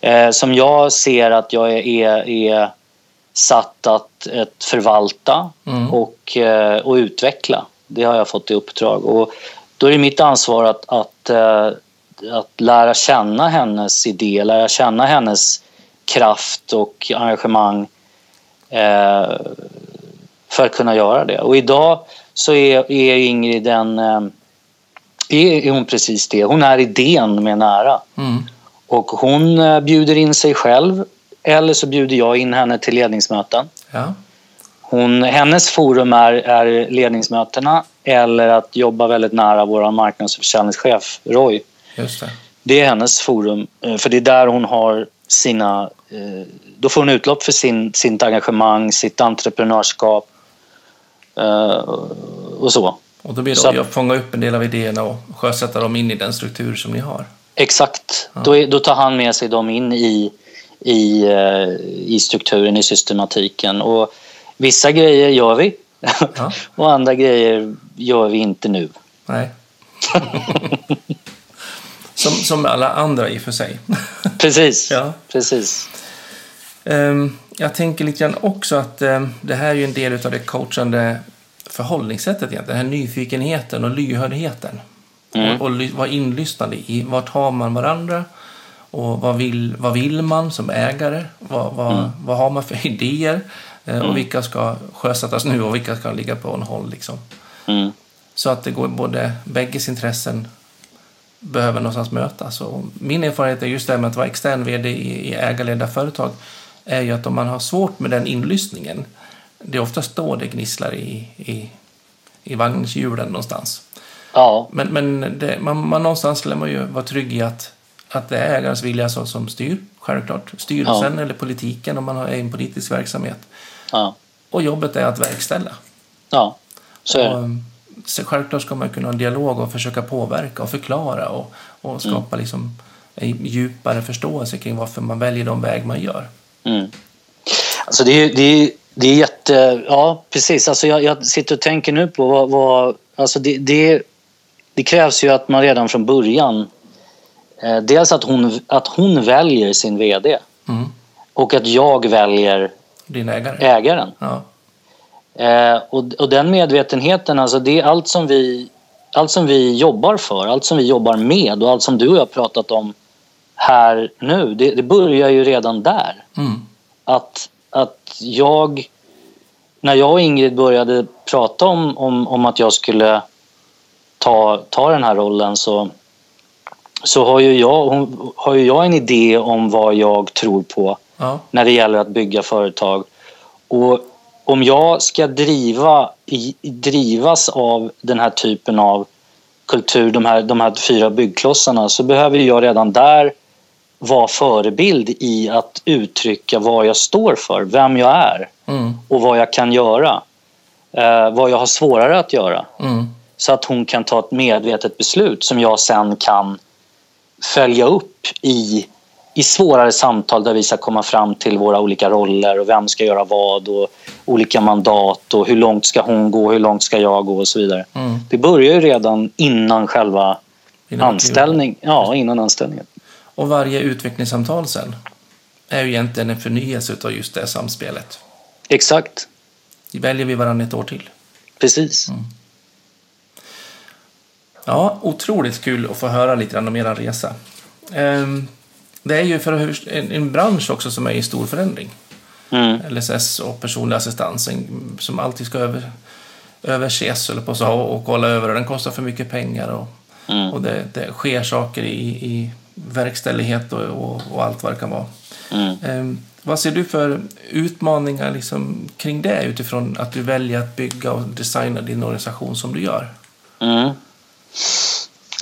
Eh, som jag ser att jag är, är, satt att, att förvalta Mm. och, eh, och utveckla. Det har jag fått i uppdrag. Och då är det mitt ansvar att, att, att lära känna hennes idé, lära känna hennes kraft och engagemang för att kunna göra det. Och idag så är, är Ingrid en, eh, är, hon precis det. Hon är idén med nära. Mm. Och hon eh, bjuder in sig själv eller så bjuder jag in henne till ledningsmöten. Ja. Hon, hennes forum är, är ledningsmötena eller att jobba väldigt nära vår marknads och försäljningschef Roy. Just det. Det är hennes forum, eh, för det är där hon har sina... eh, Då får hon utlopp för sin, sitt engagemang, sitt entreprenörskap och så. Och då blir Så det att- att fånga upp en del av idéerna och sjösätta dem in i den struktur som ni har. Exakt. Då, är, då tar han med sig dem in i, i, eh, i strukturen, i systematiken. Och vissa grejer gör vi Ja. och andra grejer gör vi inte nu. Nej. Som, som alla andra i och för sig. Precis. Ja. Precis. Ehm, jag tänker lite grann också att ehm, det här är ju en del av det coachande förhållningssättet egentligen. Den här nyfikenheten och lyhördheten. Mm. Och, och vara inlyssnande i vart har man varandra och vad vill, vad vill man som ägare? Vad, vad, Mm. vad har man för idéer? Eh, Och vilka ska sjösättas nu och vilka ska ligga på en håll liksom. Mm. Så att det går både bägges intressen behöver någonstans mötas. Och min erfarenhet är just det här med att vara extern vd i, i ägarledda företag är ju att om man har svårt med den inlyssningen, det är oftast då det gnisslar i, i, i vagnshjulen någonstans. Ja. Men, men det, man, man någonstans lär man ju vara trygg i att, att det är ägarens vilja som, som styr, självklart. Styrelsen eller politiken om man har en politisk verksamhet. Ja. Och jobbet är att verkställa. Ja. Så är Och, det. um, så självklart ska man kunna ha en dialog och försöka påverka och förklara och, och skapa liksom en djupare förståelse kring varför man väljer de väg man gör. Mm. Alltså det, är, det, är, det är jätte... Ja, precis. Alltså jag, jag sitter och tänker nu på vad... vad alltså det, det, det krävs ju att man redan från början... Eh, dels att hon, att hon väljer sin VD Mm. och att jag väljer Din ägare. ägaren. Ja. Eh, och, och den medvetenheten, alltså det är allt som, vi, allt som vi jobbar för, allt som vi jobbar med och allt som du och jag har pratat om här nu, det, det börjar ju redan där. Mm. Att, att jag, när jag och Ingrid började prata om, om, om att jag skulle ta, ta den här rollen så, så har ju, jag, hon, har ju jag en idé om vad jag tror på Ja. när det gäller att bygga företag. Och om jag ska driva, i, drivas av den här typen av kultur, de här, de här fyra byggklossarna, så behöver jag redan där vara förebild i att uttrycka vad jag står för, vem jag är Mm. och vad jag kan göra. Eh, vad jag har svårare att göra. Mm. Så att hon kan ta ett medvetet beslut som jag sen kan följa upp i, i svårare samtal där vi ska komma fram till våra olika roller och vem ska göra vad och olika mandat och hur långt ska hon gå, hur långt ska jag gå och så vidare. Mm. Det börjar ju redan innan själva Innan anställning. Ja, innan anställningen. Och varje utvecklingssamtal sen är ju egentligen en förnyelse av just det samspelet. Exakt, Väljer vi varandra ett år till. precis. Ja, otroligt kul att få höra lite grann om er resa. Ehm, Det är ju för en, bransch också som är i stor förändring. Mm. LSS och personlig assistans som alltid ska över, överses eller på så, och, och kolla över och den kostar för mycket pengar och, Mm. och det, det sker saker i, i verkställighet och, och, och allt vad det kan vara. Mm. Ehm, vad ser du för utmaningar liksom kring det utifrån att du väljer att bygga och designa din organisation som du gör? Mm.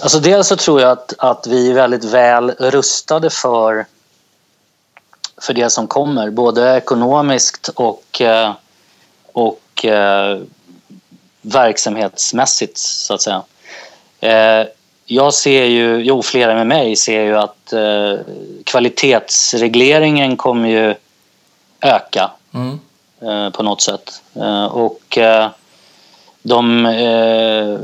Alltså dels så tror jag att, att vi är väldigt väl rustade för, för det som kommer, både ekonomiskt och, eh, och eh, verksamhetsmässigt, så att säga. Eh, Jag ser ju, jo flera med mig ser ju att eh, kvalitetsregleringen kommer ju öka Mm. eh, på något sätt. Eh, och eh, de eh,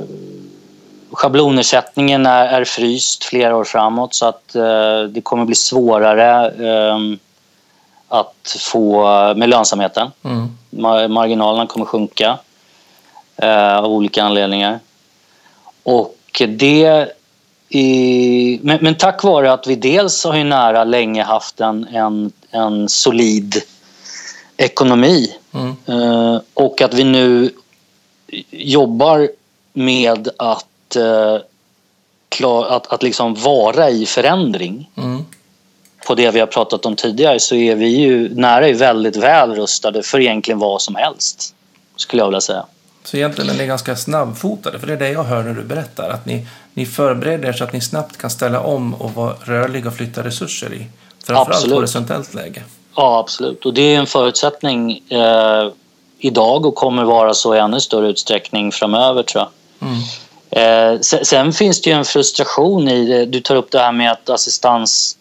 schablonersättningen är, är fryst flera år framåt så att eh, det kommer bli svårare eh, att få med lönsamheten. Mm. Mar- marginalerna kommer sjunka eh, av olika anledningar. Och det i, men, men tack vare att vi dels har ju nära länge haft en, en, en solid ekonomi Mm. eh, och att vi nu jobbar med att, eh, klar, att, att liksom vara i förändring Mm. på det vi har pratat om tidigare så är vi ju nära är väldigt väl rustade för egentligen vad som helst. Skulle jag vilja säga. Så egentligen är ni ganska snabbfotade, för det är det jag hör när du berättar. Att ni, ni förbereder er så att ni snabbt kan ställa om och vara rörliga och flytta resurser i framförallt Absolut. horisontellt läge. Ja, absolut. Och det är en förutsättning eh, idag och kommer vara så i ännu större utsträckning framöver tror jag. Mm. Eh, sen, sen finns det ju en frustration i det. Du tar upp det här med att assistans,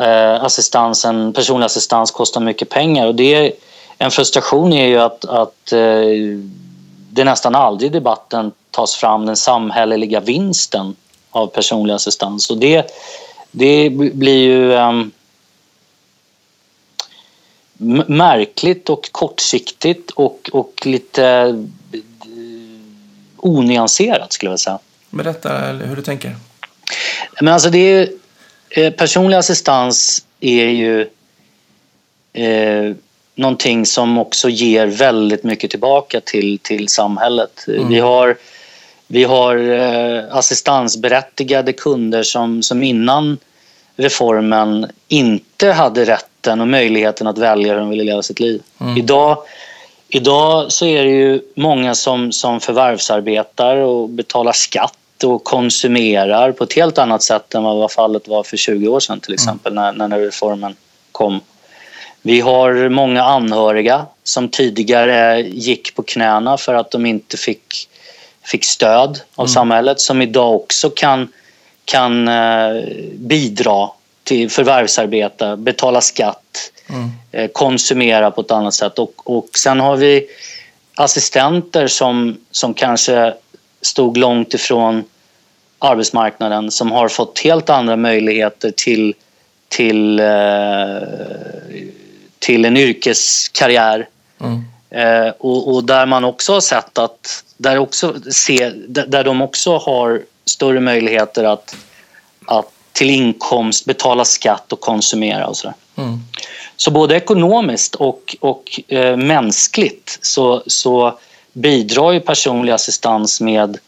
eh, assistansen, personlig assistans kostar mycket pengar. Och det en frustration är ju att, att eh, det nästan aldrig i debatten tas fram den samhälleliga vinsten av personlig assistans. Och det, det blir ju um, märkligt och kortsiktigt och, och lite uh, onyanserat skulle jag säga. Berätta hur du tänker. Men alltså det är, eh, personlig assistans är ju eh, någonting som också ger väldigt mycket tillbaka till, till samhället. Mm. Vi har, vi har eh, assistansberättigade kunder som, som innan reformen inte hade rätten och möjligheten att välja hur de ville leva sitt liv. Mm. Idag, idag så är det ju många som, som förvärvsarbetar och betalar skatt och konsumerar på ett helt annat sätt än vad fallet var för 20 år sedan till exempel mm. när, när reformen kom. Vi har många anhöriga som tidigare gick på knäna för att de inte fick, fick stöd av mm. samhället som idag också kan, kan eh, bidra till förvärvsarbete, betala skatt, mm. Eh, konsumera på ett annat sätt. Och, och sen har vi assistenter som, som kanske stod långt ifrån arbetsmarknaden som har fått helt andra möjligheter till, till, eh, till en yrkeskarriär. Mm. Eh, och, och, där man också har sett att där, också se, där de också har större möjligheter att, att till inkomst betala skatt och konsumera och sådär. Mm. Så både ekonomiskt och, och eh, mänskligt så, så bidrar ju personlig assistans med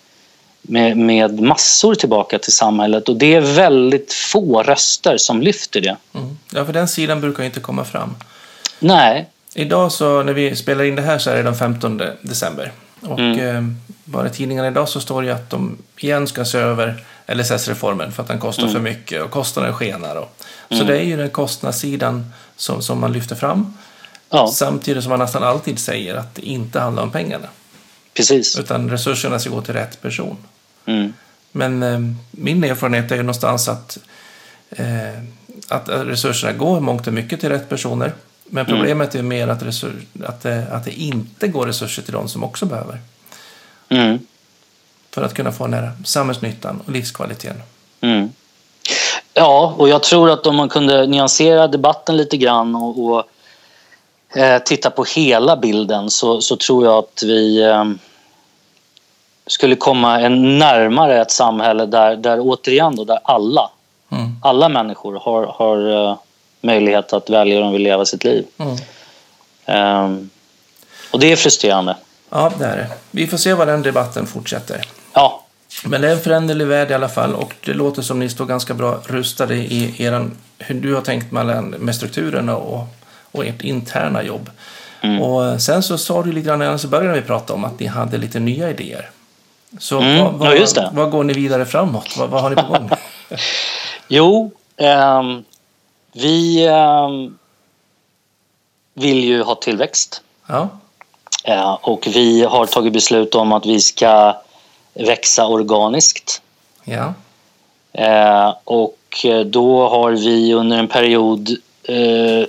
med, med massor tillbaka till samhället och det är väldigt få röster som lyfter det. Mm. Ja, för den sidan brukar inte komma fram. Nej. Idag så när vi spelar in det här så är det den 15 december. Och mm. eh, bara i tidningarna idag så står det att de igen ska se över LSS-reformen för att den kostar mm. för mycket och kostnaden skenar. Och, så mm. det är ju den kostnadssidan som, som man lyfter fram. Ja. Samtidigt som man nästan alltid säger att det inte handlar om pengarna. Precis. Utan resurserna ska gå till rätt person. Mm. Men eh, min erfarenhet är ju någonstans att, eh, att resurserna går mångt och mycket till rätt personer. Men mm. problemet mm. är mer att, resurs, att, det, att det inte går resurser till de som också behöver. Mm. För att kunna få den här samhällsnyttan och livskvaliteten. Mm. Ja, och jag tror att om man kunde nyansera debatten lite grann och, och eh, titta på hela bilden så, så tror jag att vi eh, skulle komma en närmare ett samhälle där, där återigen då, där alla, mm. alla människor har, har uh, möjlighet att välja hur de vill leva sitt liv. Mm. Um, och det är frustrerande. Ja, det är det. Vi får se vad den debatten fortsätter. Ja. Men det är en föränderlig värld i alla fall och det låter som ni står ganska bra rustade i eran, hur du har tänkt med, strukturerna och, och ert interna jobb. Mm. Och sen så sa du lite grann när vi började vi prata om att ni hade lite nya idéer. Så mm, vad, vad, ja, vad, går ni vidare framåt? Vad, vad har ni på gång? jo, um, vi um, vill ju ha tillväxt. Ja. Uh, och vi har tagit beslut om att vi ska växa organiskt. Ja. Uh, och då har vi under en period uh,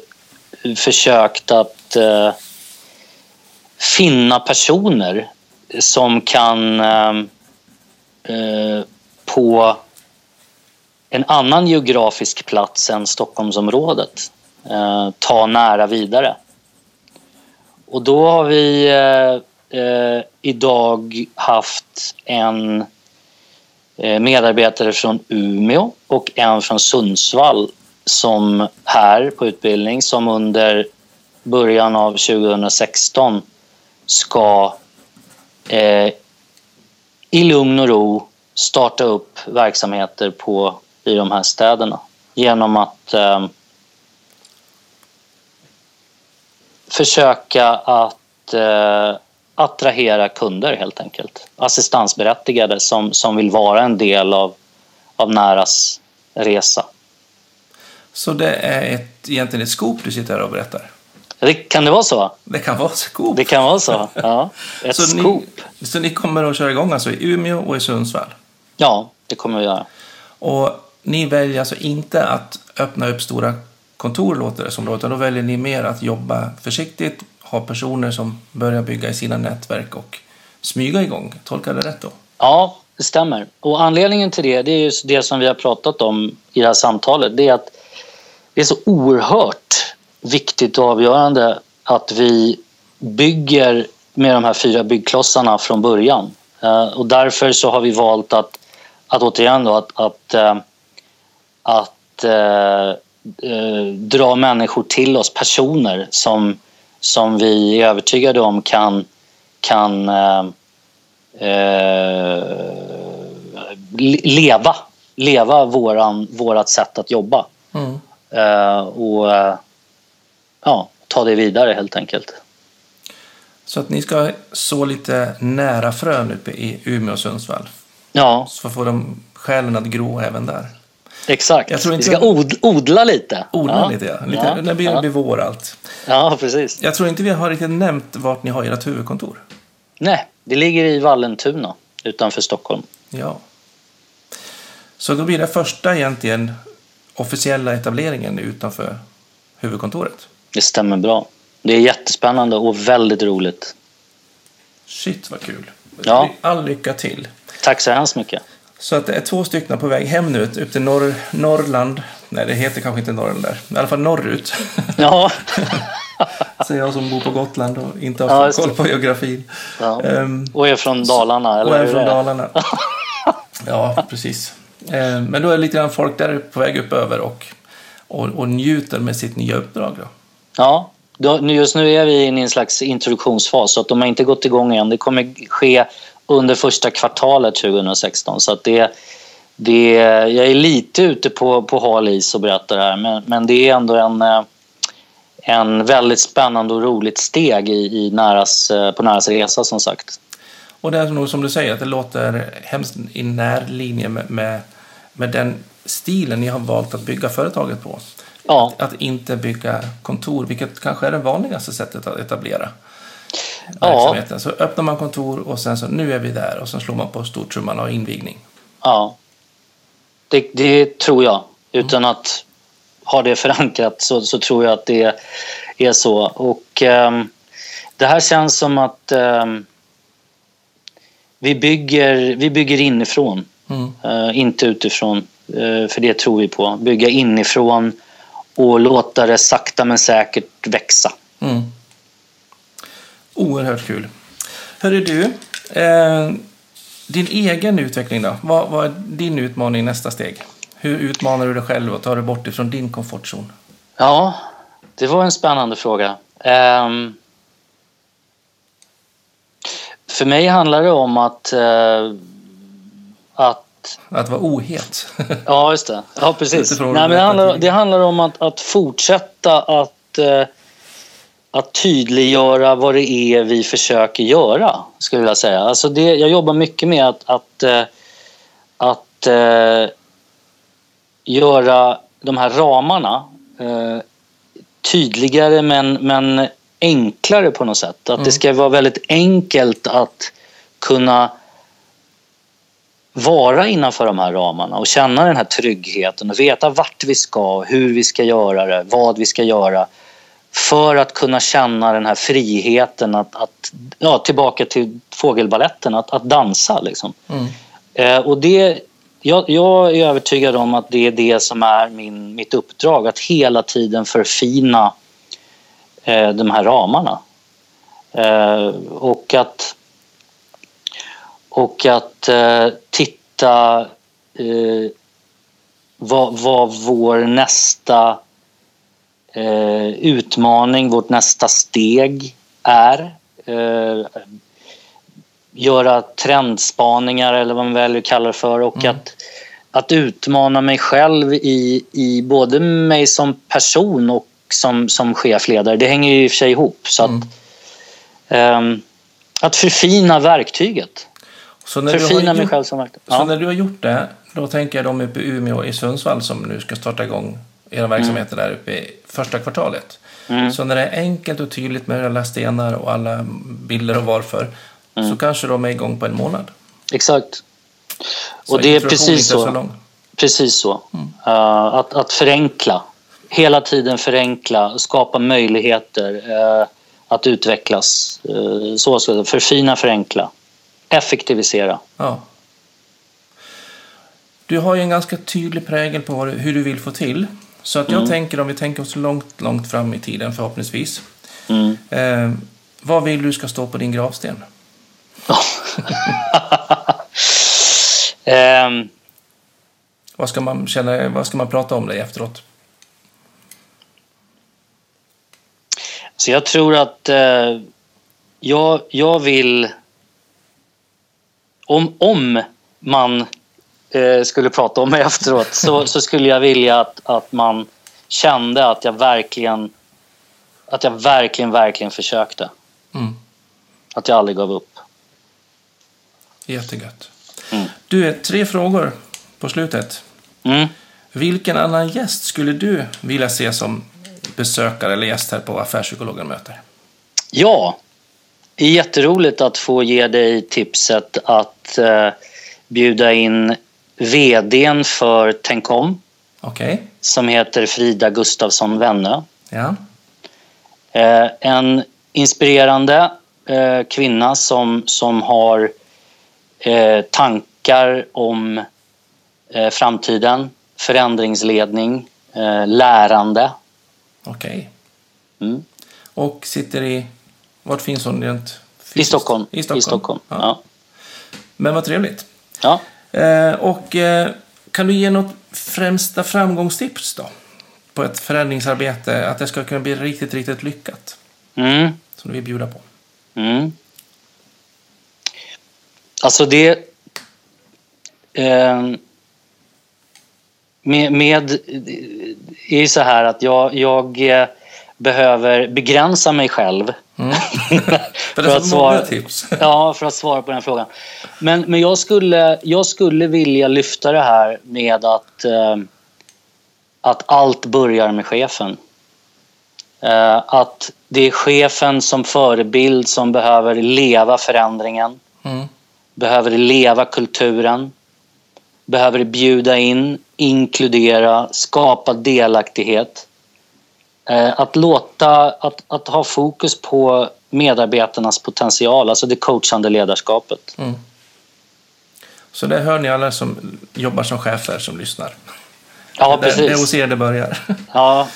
försökt att finna personer som kan ehm, eh, på en annan geografisk plats än Stockholmsområdet eh, ta nära vidare. Och då har vi eh, eh, idag haft en eh, medarbetare från Umeå och en från Sundsvall som här på utbildning som under början av 2016 ska eh, i lugn och ro starta upp verksamheter på, i de här städerna genom att eh, försöka att eh, attrahera kunder helt enkelt. Assistansberättigade som, som vill vara en del av, av Näras resa. Så det är ett, egentligen ett skop du sitter här och berättar? Det, kan det vara så? Det kan vara skop. Det kan vara så, ja. Ett så skop. Ni, så ni kommer att köra igång alltså i Umeå och i Sundsvall? Ja, det kommer vi göra. Och ni väljer alltså inte att öppna upp stora kontor, låter det som då, utan då väljer ni mer att jobba försiktigt, ha personer som börjar bygga i sina nätverk och smyga igång. Tolkar det rätt då? Ja, det stämmer. Och anledningen till det, det är just det som vi har pratat om i det här samtalet. Det är att det är så oerhört viktigt och avgörande att vi bygger med de här fyra byggklossarna från början. Eh, och därför så har vi valt att, att återigen då, att, att, eh, eh, att äh, dra människor till oss, personer som, som vi är övertygade om kan, kan äh, leva, leva våran, vårat sätt att jobba. Mm. Äh, och ja, ta det vidare helt enkelt. Så att ni ska så lite nära frön uppe i Umeå och Sundsvall. Ja. Så får de själen att gro även där. Exakt. Jag tror inte... Vi ska od odla lite. Odla ja. lite, ja. Lite, ja. När det blir, ja. blir vår allt. Ja, precis. Jag tror inte vi har riktigt nämnt vart ni har ert huvudkontor. Nej, det ligger i Vallentuna utanför Stockholm. Ja. Så då blir det första egentligen officiella etableringen utanför huvudkontoret. Det stämmer bra. Det är jättespännande och väldigt roligt. Shit vad kul. Ja. All lycka till. Tack så hemskt mycket. Så att det är två stycken på väg hem nu, upp till norr, Norrland. Nej, det heter kanske inte Norrland där. I alla fall norrut. Ja. Så jag som bor på Gotland och inte har ja, koll på geografin. Ja. Um, och är från Dalarna, eller Och är från Dalarna. ja, precis. Um, men då är det lite grann folk där på väg upp över och, och, och njuter med sitt nya uppdrag. Då. Ja, Just nu är vi i en slags introduktionsfas så att de har inte gått igång än. Det kommer ske under första kvartalet 2016 så det, det, jag är lite ute på, på hal is och berättar det här men, men det är ändå en, eh, en väldigt spännande och roligt steg i, i näras, eh, på Näras resa som sagt. Och det är nog som du säger att det låter hemskt i närlinje med, med, med den stilen ni har valt att bygga företaget på. Ja. Att, inte bygga kontor, vilket kanske är det vanligaste sättet att etablera verksamheten. Ja. Så öppnar man kontor och sen så nu är vi där och sen slår man på stortrumman och invigning. Ja, det, det tror jag. Utan mm. att ha det förankrat så, så, tror jag att det är så. Och um, det här känns som att um, vi, bygger, vi bygger inifrån, mm. uh, inte utifrån. Uh, för det tror vi på. Bygga inifrån och låta det sakta men säkert växa. Mm. Oerhört kul. Hörru du, eh, din egen utveckling då? Vad, vad är din utmaning nästa steg? Hur utmanar du dig själv och tar dig bort ifrån din komfortzon? Ja, det var en spännande fråga. Um, för mig handlar det om att, uh, att att vara ohet. ja, just det. Ja, precis. Nej, men det, handlar, det handlar om att, att fortsätta att, eh, att tydliggöra vad det är vi försöker göra, skulle jag vilja säga. Alltså det, jag jobbar mycket med att, att, eh, att eh, göra de här ramarna eh, tydligare men, men enklare på något sätt. Att mm. det ska vara väldigt enkelt att kunna vara innanför de här ramarna och känna den här tryggheten och veta vart vi ska, hur vi ska göra det, vad vi ska göra för att kunna känna den här friheten att, att ja, tillbaka till fågelballetten, att, att dansa liksom. Mm. Eh, och det, jag, jag, är övertygad om att det är det som är min, mitt uppdrag, att hela tiden förfina eh, de här ramarna. Eh, och att och att eh, titta eh, vad, vad vår nästa eh, utmaning, vårt nästa steg är. Eh, göra trendspaningar eller vad man väljer att kalla det för och mm. att, att utmana mig själv i, i både mig som person och som, som chefledare. Det hänger ju i och för sig ihop. Så att, mm. Ehm, att förfina verktyget. Så när Förfina mig själv som verktyg. Ja. Så när du har gjort det, då tänker jag de uppe i Umeå i Sundsvall som nu ska starta igång era verksamheter mm. där uppe i första kvartalet. Mm. Så när det är enkelt och tydligt med alla stenar och alla bilder och varför mm. så kanske de är igång på en månad. Exakt. Så och det är precis så. så precis så. Mm. Uh, att, att förenkla. Hela tiden förenkla, skapa möjligheter uh, att utvecklas. Uh, så ska det, förfina, förenkla effektivisera. Ja. Du har ju en ganska tydlig prägel på hur du vill få till. Så att jag Mm. tänker om vi tänker oss långt, långt fram i tiden förhoppningsvis. Mm. Eh, vad vill du ska stå på din gravsten? Ehm, Vad ska man, känna, vad ska man prata om dig efteråt? Så jag tror att eh, jag, jag vill... Om, om man eh, skulle prata om mig efteråt så, så skulle jag vilja att, att man kände att jag verkligen att jag verkligen, verkligen försökte. Mm. Att jag aldrig gav upp. Jättegött. Mm. Du, är tre frågor på slutet. Mm. Vilken annan gäst skulle du vilja se som besökare eller gäst här på Affärspsykologen möter? Ja, det är jätteroligt att få ge dig tipset att eh, bjuda in vdn för Tänk om Okej. som heter Frida Gustafsson Wennö. Ja. Eh, en inspirerande eh, kvinna som, som har eh, tankar om framtiden, förändringsledning, lärande. Okej. Mm. Och sitter i... Vart finns hon rent I? Stockholm. I Stockholm. I Stockholm. Ja. Ja. Men vad trevligt. Ja. Eh, och eh, kan du ge något främsta framgångstips då? På ett förändringsarbete, att det ska kunna bli riktigt, riktigt lyckat. Mm. Som du vill bjuda på. Mm. Alltså det... Eh, med, med... Det är ju så här att jag, jag eh, behöver begränsa mig själv. Mm. För För att svara- tips. Ja, för att svara på den frågan. Men, men jag, skulle, jag skulle vilja lyfta det här med att, eh, att allt börjar med chefen. Eh, att det är chefen som förebild som behöver leva förändringen, Mm. behöver leva kulturen, behöver bjuda in, inkludera, skapa delaktighet. Eh, Att låta, att, att ha fokus på medarbetarnas potential, alltså det coachande ledarskapet. Mm. Så det hör ni alla som jobbar som chefer som lyssnar. Ja, det, det är hos precis. er det börjar. Ja,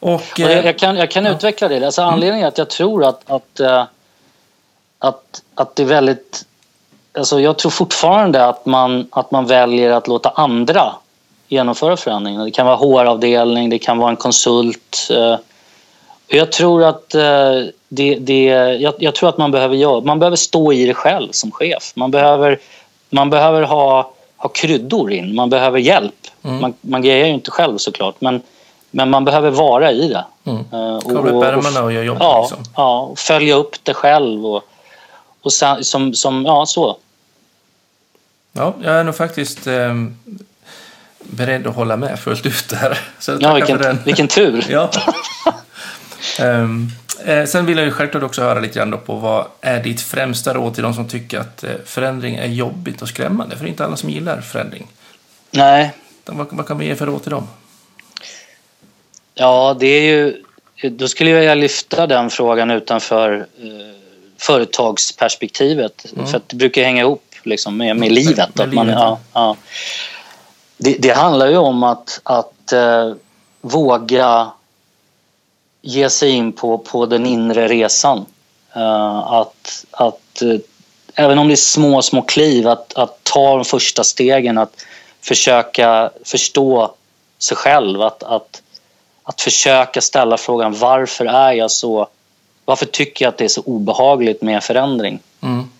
Och, och jag, eh, jag kan, jag kan utveckla det. Alltså, anledningen är att jag tror att, att, eh, att, att det är väldigt... Alltså, jag tror fortfarande att man, att man väljer att låta andra genomföra förändringen. Det kan vara HR-avdelning, det kan vara en konsult. eh, Jag tror att eh, det, det, jag, jag tror att man behöver göra, man behöver stå i det själv som chef. Man behöver, man behöver ha, ha kryddor in, man behöver hjälp. Mm. Man, man grejer ju inte själv såklart men, men man behöver vara i det. Mm. Eh, Kavla upp och- ärmarna och göra jobbet. Ja, Liksom. ja, och följa upp det själv och, och sen, som, som, ja så. Ja, jag är nog faktiskt eh, beredd att hålla med fullt ut där. Så Ja, vilken, vilken tur. Ja. Ehm, eh, sen vill jag ju självklart också höra lite grann på vad är ditt främsta råd till de som tycker att eh, förändring är jobbigt och skrämmande? För det är inte alla som gillar förändring. Nej, Vad, vad kan vi ge för råd till dem? ja det är ju... Då skulle jag lyfta den frågan utanför eh, företagsperspektivet. Mm. För att det brukar hänga ihop liksom, med, med Med- livet. med att man, livet, ja, ja. Det, det handlar ju om att, att eh, våga ge sig in på, på den inre resan. Eh, att, att eh, även om det är små, små kliv, att, att ta de första stegen, att försöka förstå sig själv. Att, att, att försöka ställa frågan varför är jag så... Varför tycker jag att det är så obehagligt med förändring? Mm.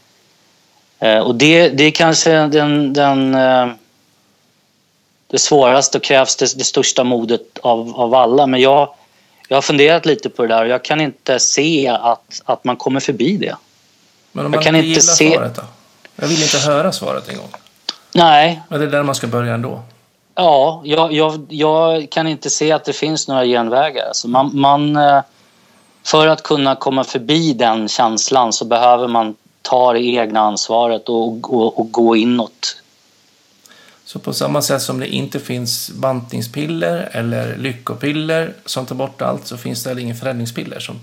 Eh, och det, det är kanske den, den, eh, det svåraste och krävs det, det största modet av, av alla. Men jag, jag har funderat lite på det där och jag kan inte se att, att man kommer förbi det. Men om Jag man kan inte inte gillar se- svaret då? Jag vill inte höra svaret en gång. Nej, Men det är där man ska börja ändå. ja, jag, jag, jag kan inte se att det finns några genvägar. Alltså man, man, eh, för att kunna komma förbi den känslan så behöver man ta det egna ansvaret och, och, och gå inåt. Så på samma sätt som det inte finns bantningspiller eller lyckopiller som tar bort allt så finns det heller ingen förändringspiller som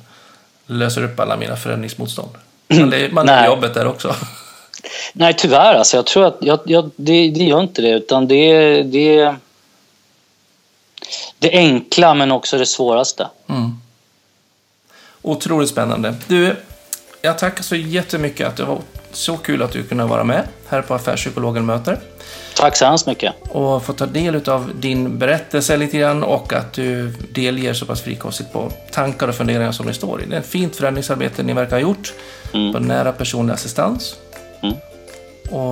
löser upp alla mina förändringsmotstånd. Man är, man är jobbet där också. Nej, tyvärr. Alltså, jag tror att jag, jag, det, det gör inte det. Utan det, det, det enkla men också det svåraste. Mm. Otroligt spännande. Du, jag tackar så jättemycket att det var så kul att du kunde vara med här på Affärspsykologen möter. Tack så hemskt mycket. Och få ta del av din berättelse lite grann och att du delger så pass frikostigt på tankar och funderingar som det står i. Det är ett fint förändringsarbete ni verkar ha gjort mm. på nära personlig assistans. Mm.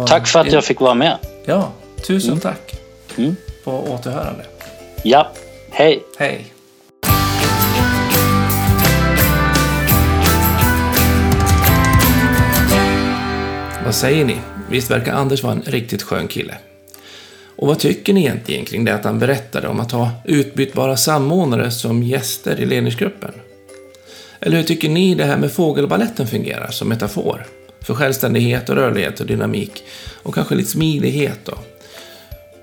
tack för att jag fick vara med. Ja, tusen mm. tack. Mm. På återhörande. Ja, hej. Hej. Vad säger ni? Visst verkar Anders vara en riktigt skön kille? Och vad tycker ni egentligen kring det att han berättade om att ha utbytbara samordnare som gäster i ledningsgruppen? Eller hur tycker ni det här med fågelballetten fungerar som metafor? För självständighet och rörlighet och dynamik och kanske lite smidighet och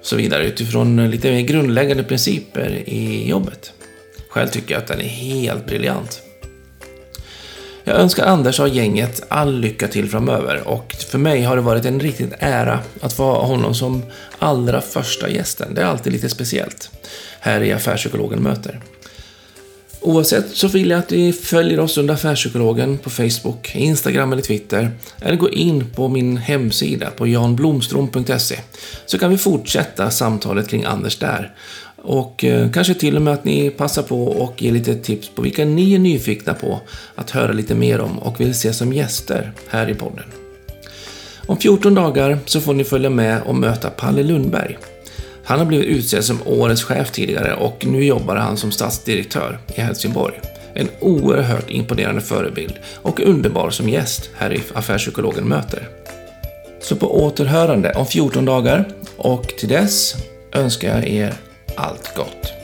så vidare utifrån lite mer grundläggande principer i jobbet. Själv tycker jag att den är helt briljant. Jag önskar Anders och gänget all lycka till framöver och för mig har det varit en riktig ära att få ha honom som allra första gästen. Det är alltid lite speciellt här i Affärspsykologen möter. Oavsett så vill jag att ni följer oss under Affärspsykologen på Facebook, Instagram eller Twitter. Eller gå in på min hemsida på janblomstrom.se så kan vi fortsätta samtalet kring Anders där. Och eh, kanske till och med att ni passar på och ger lite tips på vilka ni är nyfikna på att höra lite mer om och vill se som gäster här i podden. Om 14 dagar så får ni följa med och möta Palle Lundberg. Han har blivit utsedd som årets chef tidigare och nu jobbar han som stadsdirektör i Helsingborg. En oerhört imponerande förebild och underbar som gäst här i Affärspsykologen möter. Så på återhörande om 14 dagar och till dess önskar jag er allt gott.